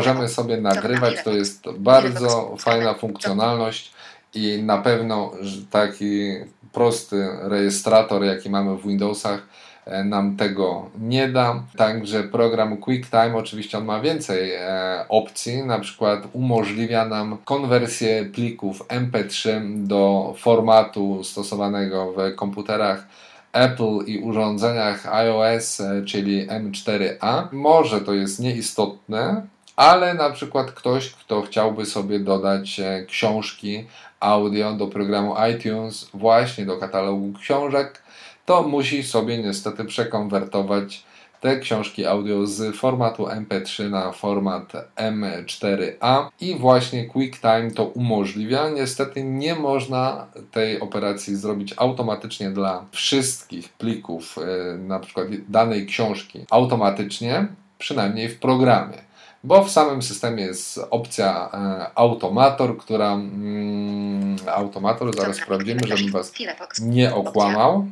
A: możemy sobie nagrywać. To jest bardzo fajna funkcjonalność i na pewno taki prosty rejestrator, jaki mamy w Windowsach, e, nam tego nie da. Także program QuickTime oczywiście on ma więcej e, opcji, na przykład umożliwia nam konwersję plików MP3 do formatu stosowanego w komputerach Apple i urządzeniach iOS, e, czyli M4A. Może to jest nieistotne, ale na przykład ktoś, kto chciałby sobie dodać e, książki audio do programu iTunes, właśnie do katalogu książek, to musi sobie niestety przekonwertować te książki audio z formatu MP3 na format M4A i właśnie QuickTime to umożliwia. Niestety nie można tej operacji zrobić automatycznie dla wszystkich plików, e, na przykład danej książki automatycznie, przynajmniej w programie bo w samym systemie jest opcja e, automator, która mm, automator, zaraz sprawdzimy, żebym Was nie okłamał.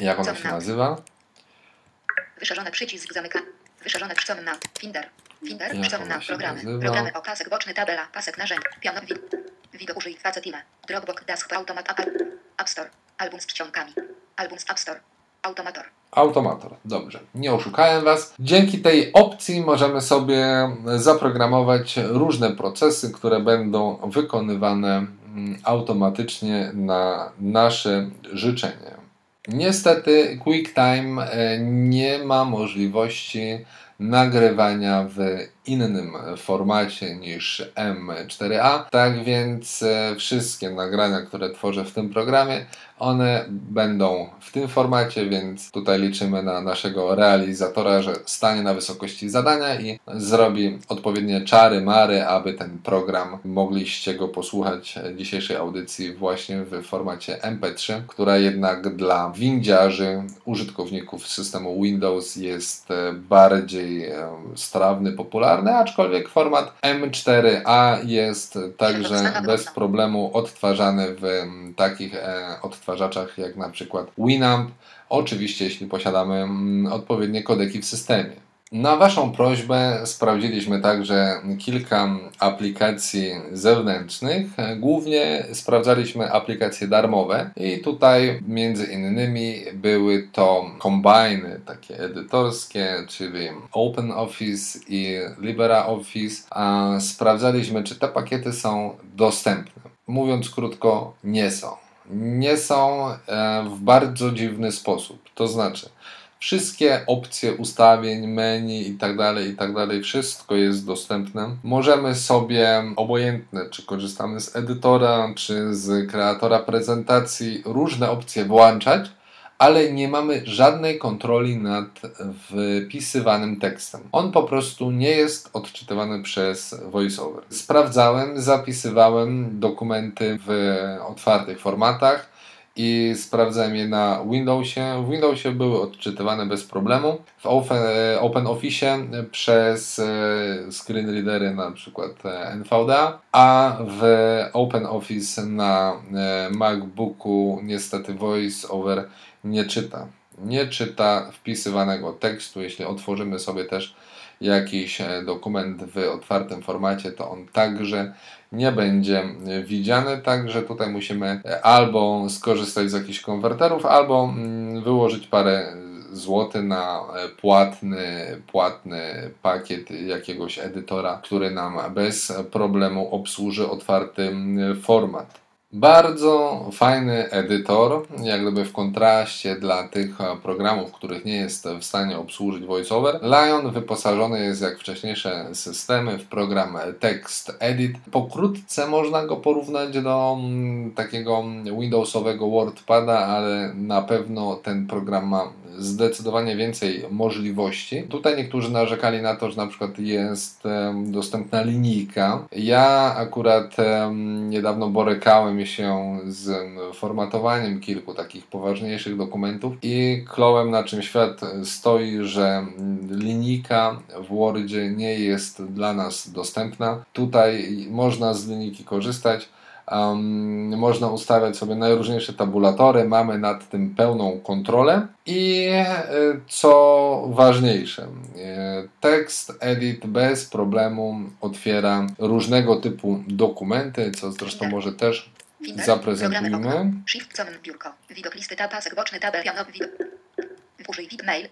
A: Jak ona się nazywa?
B: Wyszerzony przycisk zamyka. Wyszerzone przycisk na Finder. Finder, przycisk na programy. Nazywa? Programy o pasek boczny, tabela, pasek narzędzi, piano, wi widok użyj, facetime, Dropbox, Desktop, Automat, App Store, album z czcionkami, album z App Store, Automator.
A: Automator, dobrze. Nie oszukałem Was. Dzięki tej opcji możemy sobie zaprogramować różne procesy, które będą wykonywane mm, automatycznie na nasze życzenie. Niestety QuickTime e, nie ma możliwości nagrywania w innym formacie niż M4A. Tak więc e, wszystkie nagrania, które tworzę w tym programie, one będą w tym formacie, więc tutaj liczymy na naszego realizatora, że stanie na wysokości zadania i zrobi odpowiednie czary, mary, aby ten program mogliście go posłuchać dzisiejszej audycji właśnie w formacie MP3, która jednak dla windziarzy, użytkowników systemu Windows jest e, bardziej e, strawny, popularny aczkolwiek format M4A jest także bez problemu odtwarzany w takich e, odtwarzaczach jak na przykład Winamp, oczywiście jeśli posiadamy mm, odpowiednie kodeki w systemie. Na Waszą prośbę sprawdziliśmy także kilka aplikacji zewnętrznych. Głównie sprawdzaliśmy aplikacje darmowe i tutaj między innymi były to kombajny takie edytorskie, czyli OpenOffice i LibreOffice. A sprawdzaliśmy, czy te pakiety są dostępne. Mówiąc krótko, nie są. Nie są e, w bardzo dziwny sposób. To znaczy, Wszystkie opcje ustawień, menu i tak dalej, i tak dalej, wszystko jest dostępne. Możemy sobie, obojętne czy korzystamy z edytora, czy z kreatora prezentacji, różne opcje włączać, ale nie mamy żadnej kontroli nad wpisywanym tekstem. On po prostu nie jest odczytywany przez VoiceOver. Sprawdzałem, zapisywałem dokumenty w otwartych formatach i sprawdzałem je na Windowsie. W Windowsie były odczytywane bez problemu. W Open, e, OpenOffice przez e, screen readery na przykład e, NVDA, a w OpenOffice na MacBooku niestety VoiceOver nie czyta. Nie czyta wpisywanego tekstu. Jeśli otworzymy sobie też jakiś dokument w otwartym formacie, to on także nie będzie widziany, także tutaj musimy albo skorzystać z jakichś konwerterów, albo mm, wyłożyć parę złoty na płatny, płatny pakiet jakiegoś edytora, który nam bez problemu obsłuży otwarty format. Bardzo fajny edytor, jak gdyby w kontraście dla tych programów, których nie jest w stanie obsłużyć VoiceOver. Lion wyposażony jest jak wcześniejsze systemy w program Text Edit. Pokrótce można go porównać do mm, takiego Windowsowego WordPada, ale na pewno ten program ma zdecydowanie więcej możliwości. Tutaj niektórzy narzekali na to, że na przykład jest dostępna linijka. Ja akurat niedawno borykałem się z formatowaniem kilku takich poważniejszych dokumentów i klołem na czym świat stoi, że linijka w Wordzie nie jest dla nas dostępna. Tutaj można z linijki korzystać Um, można ustawiać sobie najróżniejsze tabulatory, mamy nad tym pełną kontrolę i e, co ważniejsze, e, tekst edit bez problemu otwiera różnego typu dokumenty, co zresztą może też zaprezentujmy.
B: Shift, biurko, widok listy, tab, pasek boczny, tabel, widok. Użyj VIP mail.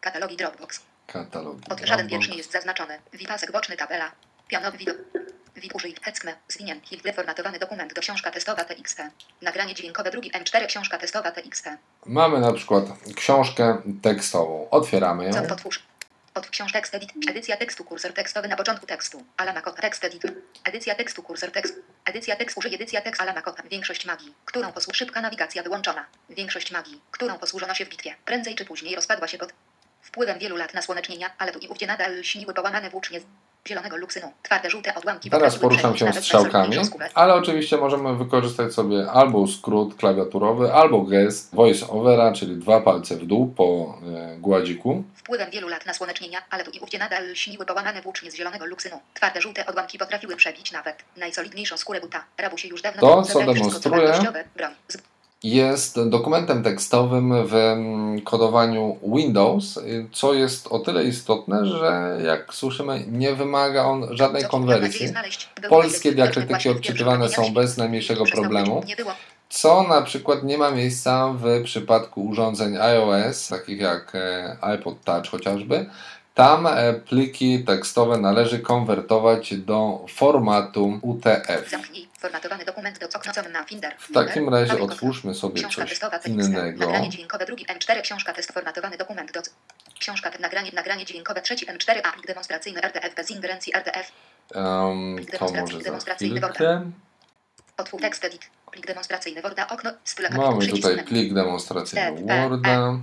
B: Katalogi Dropbox.
A: Katalogi.
B: Od żaden wiersz nie jest zaznaczony. Wipasek boczny tabela. Pionowy widok. VIP użyj Heckme. Zwinięty. Deformatowany dokument do książka testowa TXT. Nagranie dźwiękowe drugi M4 książka testowa TXT.
A: Mamy na przykład książkę tekstową. Otwieramy ją.
B: Co otwórz. Od książ tekst edit. Edycja tekstu kursor tekstowy na początku tekstu. Alama kota tekst edit. Edycja tekstu kursor tekst. Edycja tekst użyj edycja tekst alama kota. Większość magii, którą posłu szybka nawigacja wyłączona. Większość magii, którą posłużono się w bitwie. Prędzej czy później rozpadła się pod wpływem wielu lat nasłonecznienia, ale tu i ówdzie nadal śniły połamane włócznie zielonego luksynu. Twarde żółte odłamki
A: Teraz poruszam się strzałkami, ale oczywiście możemy wykorzystać sobie albo skrót klawiaturowy, albo gest voice overa, czyli dwa palce w dół po e, gładziku.
B: Wpływem wielu lat nasłonecznienia, ale tu i ówdzie nadal śniły połamane włócznie z zielonego luksynu. Twarde żółte odłamki potrafiły przebić nawet najsolidniejszą skórę buta. Rabusie już dawno
A: To, co
B: wartościowe, broń,
A: Jest dokumentem tekstowym w mm, kodowaniu Windows, y, co jest o tyle istotne, że jak słyszymy, nie wymaga on żadnej konwersji. Polskie diakrytyki odczytywane są bez najmniejszego problemu. Co na przykład nie ma miejsca w przypadku urządzeń iOS, takich jak e, iPod Touch chociażby. Tam e, pliki tekstowe należy konwertować do formatu UTF.
B: Formatowany dokument do okno na Finder.
A: W takim razie otwórzmy sobie
B: Książka
A: coś
B: testowa
A: innego.
B: Nagranie dźwiękowe drugi M4 książka test formatowany dokument do Książka nagranie nagranie dźwiękowe trzeci M4 aplik demonstracyjny RDF bez ingerencji RDF.
A: Um, to może za
B: Demonstracyjny
A: chwilkę.
B: Otwórz tekst edit. Plik demonstracyjny Worda okno styl
A: Mamy tutaj plik demonstracyjny
B: E,
A: Worda.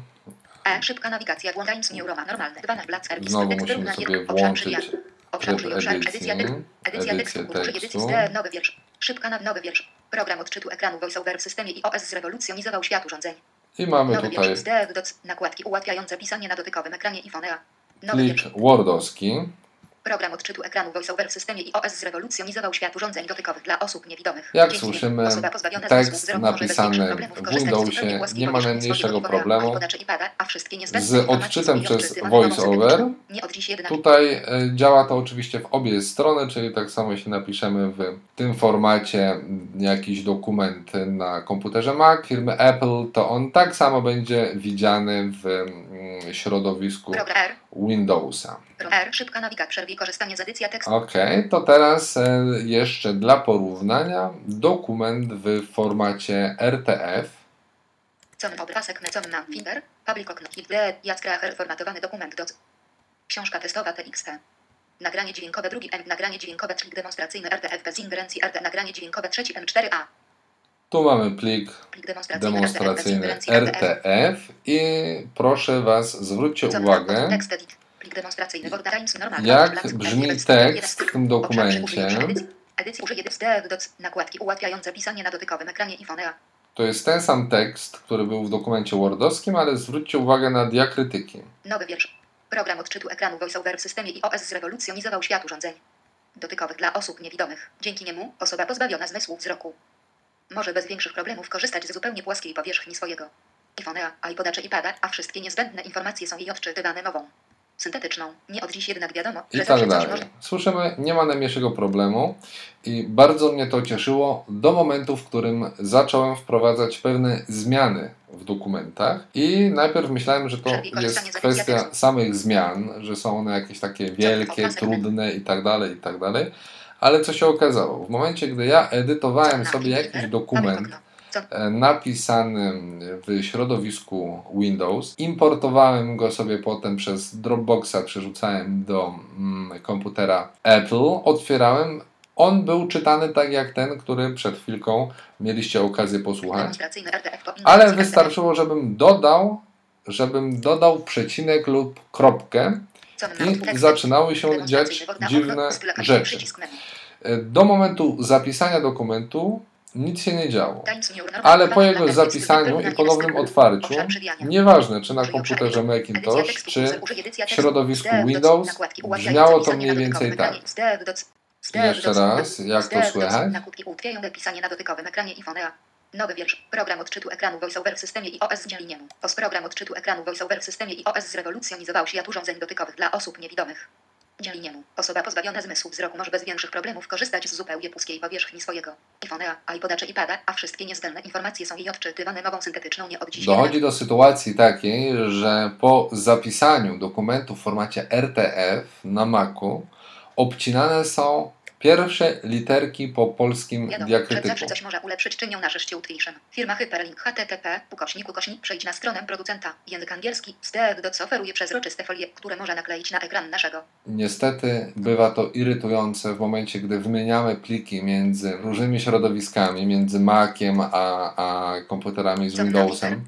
B: E szybka nawigacja włączając Neuroma normalne 12 black
A: Znowu musimy sobie włączyć.
B: Obszar
A: edycji,
B: edycja tekstu. Edycja tekstu. Nowy wiersz. Szybka na nowy wiersz. Program odczytu ekranu VoiceOver w systemie iOS zrewolucjonizował świat urządzeń.
A: I mamy
B: Nowy
A: tutaj
B: wiersz nakładki ułatwiające pisanie na dotykowym ekranie iPhone'a. Nowy
A: plik
B: wiersz.
A: Wordowski.
B: Program odczytu ekranu VoiceOver w systemie iOS zrewolucjonizował świat urządzeń dotykowych dla osób niewidomych.
A: Jak
B: Dzięki
A: słyszymy, tekst napisany w Windowsie nie ma najmniejszego problemu. Z odczytem przez VoiceOver. Tutaj e, działa to oczywiście w obie strony, czyli tak samo jeśli napiszemy w tym formacie jakiś dokument na komputerze Mac firmy Apple, to on tak samo będzie widziany w mm, środowisku. Windowsa.
B: R. Szybka nawigacja. Przerwij korzystanie z edycji tekstu.
A: Ok, to teraz e, jeszcze dla porównania dokument w formacie RTF.
B: Con obrazek na Finder. Public okno. D. Jackracher. Formatowany dokument do Książka testowa TXT. Nagranie dźwiękowe drugi M. Nagranie dźwiękowe trik demonstracyjny RDF bez ingerencji RD. Nagranie dźwiękowe trzeci M4A.
A: Tu mamy plik
B: demonstracyjny.
A: RTF i proszę Was, zwróćcie uwagę, jak brzmi tekst w tym dokumencie. To jest ten sam tekst, który był w dokumencie wordowskim, ale zwróćcie uwagę na diakrytyki.
B: Nowy wiersz. Program odczytu ekranu VoiceOver w systemie iOS zrewolucjonizował świat urządzeń dotykowych dla osób niewidomych. Dzięki niemu osoba pozbawiona zmysłu wzroku może bez większych problemów korzystać z zupełnie płaskiej powierzchni swojego iPhone'a, iPoda czy iPada, a wszystkie niezbędne informacje są jej odczytywane mową syntetyczną. Nie od dziś jednak wiadomo,
A: I
B: że
A: tak
B: zawsze coś
A: dalej.
B: może
A: Słyszymy, nie ma najmniejszego problemu i bardzo mnie to cieszyło do momentu, w którym zacząłem wprowadzać pewne zmiany w dokumentach i najpierw myślałem, że to jest kwestia samych zmian, że są one jakieś takie wielkie, trudne i tak dalej, i tak dalej. Ale co się okazało? W momencie, gdy ja edytowałem sobie jakiś dokument, e, napisany w środowisku Windows. Importowałem go sobie potem przez Dropboxa, przerzucałem do mm, komputera Apple, otwierałem. On był czytany tak jak ten, który przed chwilką mieliście okazję posłuchać. Ale wystarczyło, żebym dodał, żebym dodał przecinek lub kropkę i zaczynały się dziać dziwne rzeczy. E, Do momentu zapisania dokumentu nic się nie działo. Ale po jego zapisaniu i ponownym otwarciu, nieważne czy na komputerze Macintosh, czy w środowisku Windows, brzmiało to mniej więcej tak. Jeszcze raz, jak to słychać?
B: Nowy wiersz. Program odczytu ekranu VoiceOver w systemie iOS dzieli niemu. POS program odczytu ekranu VoiceOver w systemie iOS zrewolucjonizował świat urządzeń dotykowych dla osób niewidomych. Dzieli mu. Osoba pozbawiona zmysłu wzroku może bez większych problemów korzystać z zupełnie płaskiej powierzchni swojego iPhone'a, iPoda czy iPada, a wszystkie niezbędne informacje są jej odczytywane mową syntetyczną nie od dziś.
A: Dochodzi do sytuacji takiej, że po zapisaniu dokumentu w formacie RTF na Macu obcinane są Pierwsze literki po polskim
B: Wiadomo, że
A: diakrytyku.
B: zawsze coś może ulepszyć czynią nasze Tuition. Firma Hyperlink HTTP, ukośnik, ukośnik, przejdź na stronę producenta. Język angielski, Dots oferuje przezroczyste folie, które można nakleić na ekran naszego.
A: Niestety bywa to irytujące w momencie, gdy wymieniamy pliki między różnymi środowiskami, między Maciem a, a komputerami z Windowsem.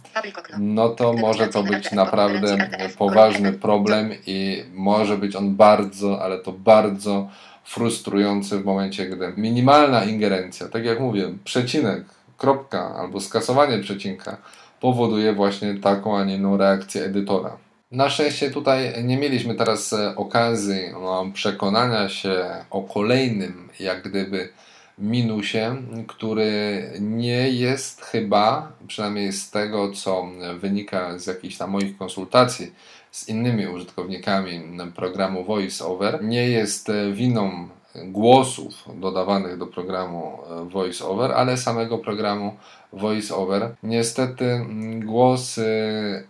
A: No to może to być naprawdę poważny problem i może być on bardzo, ale to bardzo frustrujący w momencie, gdy minimalna ingerencja, tak jak mówię, przecinek, kropka albo skasowanie przecinka powoduje właśnie taką, a nie inną reakcję edytora. Na szczęście tutaj nie mieliśmy teraz e, okazji no, przekonania się o kolejnym, jak gdyby, minusie, który nie jest chyba, przynajmniej z tego, co wynika z jakichś tam moich konsultacji z innymi użytkownikami programu VoiceOver, nie jest winą głosów dodawanych do programu VoiceOver, ale samego programu VoiceOver. Niestety głosy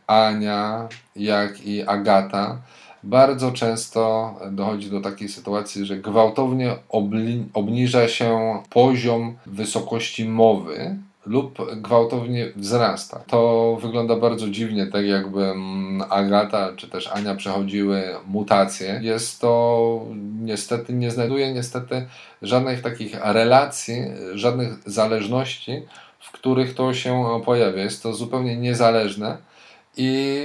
A: Ania, jak i Agata bardzo często dochodzi do takiej sytuacji, że gwałtownie obniża się poziom wysokości mowy lub gwałtownie wzrasta. To wygląda bardzo dziwnie, tak jakby Agata czy też Ania przechodziły mutacje. Jest to niestety, nie znajduje niestety żadnych takich relacji, żadnych zależności, w których to się pojawia. Jest to zupełnie niezależne i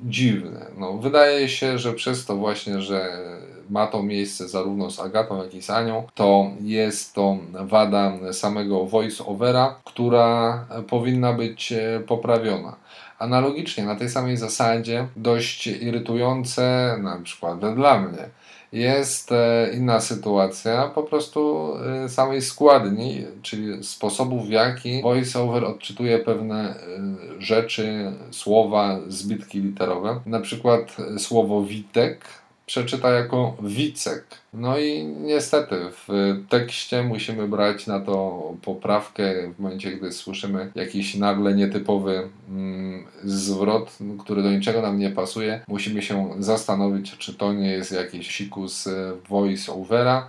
A: dziwne. No, wydaje się, że przez to właśnie, że ma to miejsce zarówno z Agatą, jak i z Anią, to jest to wada samego voice-overa, która powinna być e, poprawiona. Analogicznie, na tej samej zasadzie, dość irytujące, na przykład dla mnie, jest e, inna sytuacja po prostu e, samej składni, czyli sposobu w jaki voiceover odczytuje pewne rzeczy, słowa, zbitki literowe. Na przykład słowo witek przeczyta jako Wicek. No i niestety w tekście musimy brać na to poprawkę w momencie, gdy słyszymy jakiś nagle nietypowy mm, zwrot, który do niczego nam nie pasuje. Musimy się zastanowić, czy to nie jest jakiś sikus voice-overa.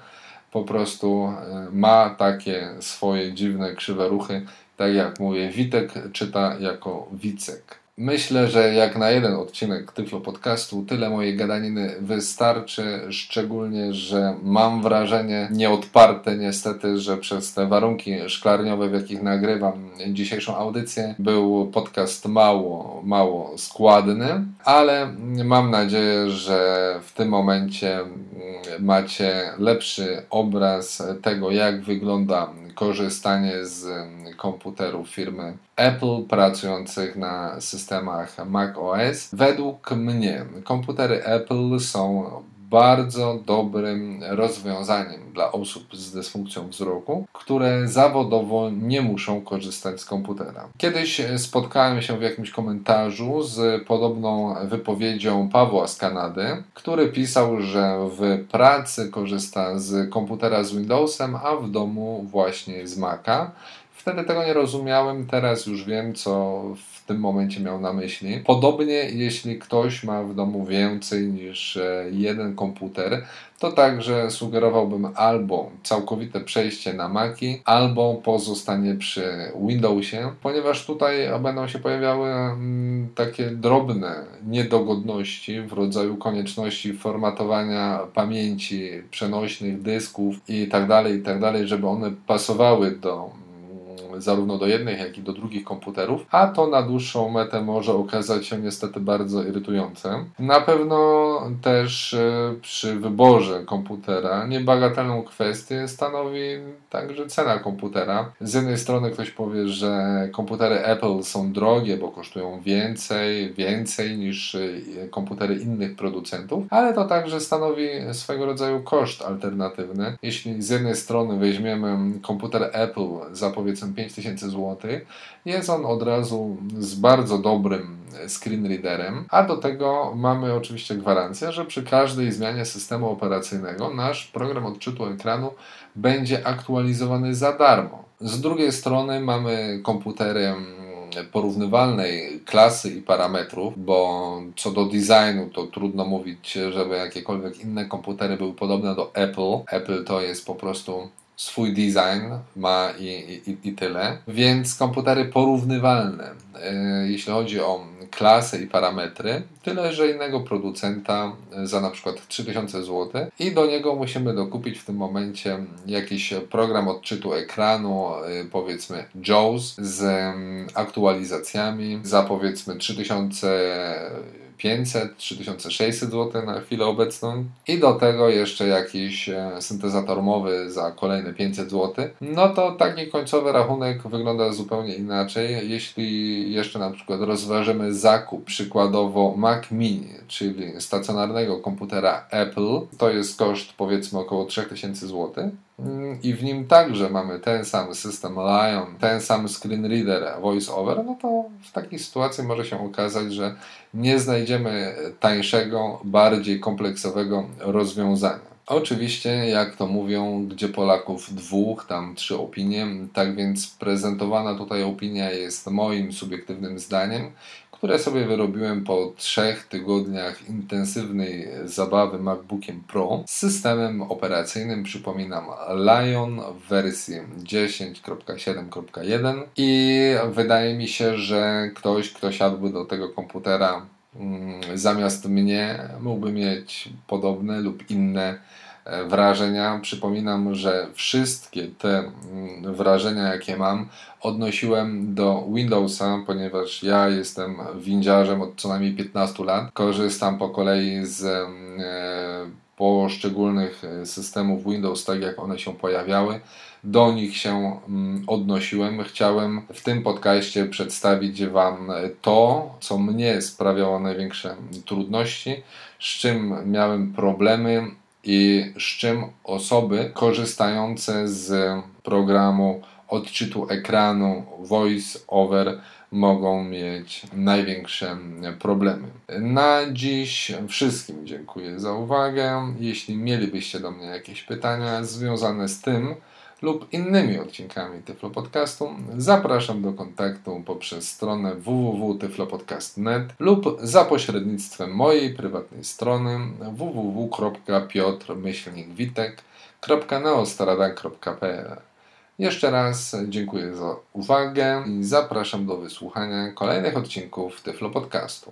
A: Po prostu e, ma takie swoje dziwne, krzywe ruchy. Tak jak mówię, Witek czyta jako Wicek. Myślę, że jak na jeden odcinek Tyflo Podcastu tyle mojej gadaniny wystarczy, szczególnie, że mam wrażenie nieodparte niestety, że przez te warunki szklarniowe, w jakich nagrywam dzisiejszą audycję, był podcast mało, mało składny, ale mam nadzieję, że w tym momencie macie lepszy obraz tego, jak wygląda korzystanie z komputerów firmy Apple pracujących na systemach Mac OS. Według mnie komputery Apple są bardzo dobrym rozwiązaniem dla osób z dysfunkcją wzroku, które zawodowo nie muszą korzystać z komputera. Kiedyś spotkałem się w jakimś komentarzu z podobną wypowiedzią Pawła z Kanady, który pisał, że w pracy korzysta z komputera z Windowsem, a w domu właśnie z Maca. Wtedy tego nie rozumiałem, teraz już wiem, co tym momencie miał na myśli. Podobnie, jeśli ktoś ma w domu więcej niż e, jeden komputer, to także sugerowałbym albo całkowite przejście na Maci, albo pozostanie przy Windowsie, ponieważ tutaj będą się pojawiały mm, takie drobne niedogodności w rodzaju konieczności formatowania pamięci przenośnych, dysków itd., tak itd., tak żeby one pasowały do zarówno do jednych, jak i do drugich komputerów, a to na dłuższą metę może okazać się niestety bardzo irytujące. Na pewno też e, przy wyborze komputera niebagatelną kwestię stanowi także cena komputera. Z jednej strony ktoś powie, że komputery Apple są drogie, bo kosztują więcej, więcej niż e, komputery innych producentów, ale to także stanowi swego rodzaju koszt alternatywny. Jeśli z jednej strony weźmiemy komputer Apple za powiedzmy 5000 zł. Jest on od razu z bardzo dobrym screen readerem, a do tego mamy oczywiście gwarancję, że przy każdej zmianie systemu operacyjnego nasz program odczytu ekranu będzie aktualizowany za darmo. Z drugiej strony mamy komputery porównywalnej klasy i parametrów, bo co do designu to trudno mówić, żeby jakiekolwiek inne komputery były podobne do Apple. Apple to jest po prostu swój design ma i, i, i tyle. Więc komputery porównywalne, e, jeśli chodzi o klasę i parametry, tyle że innego producenta za na przykład 3000 zł i do niego musimy dokupić w tym momencie jakiś program odczytu ekranu, e, powiedzmy JAWS z mm, aktualizacjami za powiedzmy 3000 500, 3600 zł na chwilę obecną. I do tego jeszcze jakiś e, syntezator mowy za kolejne 500 zł, no to taki końcowy rachunek wygląda zupełnie inaczej. Jeśli jeszcze na przykład rozważymy zakup przykładowo Mac Mini, czyli stacjonarnego komputera Apple, to jest koszt powiedzmy około 3000 zł, i w nim także mamy ten sam system Lion, ten sam screen reader VoiceOver, no to w takiej sytuacji może się okazać, że nie znajdziemy tańszego, bardziej kompleksowego rozwiązania. Oczywiście, jak to mówią, gdzie Polaków dwóch, tam trzy opinie, tak więc prezentowana tutaj opinia jest moim subiektywnym zdaniem, które sobie wyrobiłem po trzech tygodniach intensywnej zabawy MacBookiem Pro. Z systemem operacyjnym, przypominam, Lion w wersji 10.7.1 i wydaje mi się, że ktoś, kto siadłby do tego komputera mm, zamiast mnie, mógłby mieć podobne lub inne wrażenia. Przypominam, że wszystkie te mm, wrażenia, jakie mam, odnosiłem do Windowsa, ponieważ ja jestem windziarzem od co najmniej 15 lat. Korzystam po kolei z e, poszczególnych e, systemów Windows, tak jak one się pojawiały. Do nich się mm, odnosiłem. Chciałem w tym podcaście przedstawić Wam to, co mnie sprawiało największe trudności, z czym miałem problemy i z czym osoby korzystające z programu odczytu ekranu Voice Over mogą mieć największe problemy. Na dziś wszystkim dziękuję za uwagę. Jeśli mielibyście do mnie jakieś pytania związane z tym, lub innymi odcinkami Tyflo Podcastu, zapraszam do kontaktu poprzez stronę www.tyflopodcast.net lub za pośrednictwem mojej prywatnej strony www.piotr-witek.neostaradan.pl Jeszcze raz dziękuję za uwagę i zapraszam do wysłuchania kolejnych odcinków Tyflo Podcastu.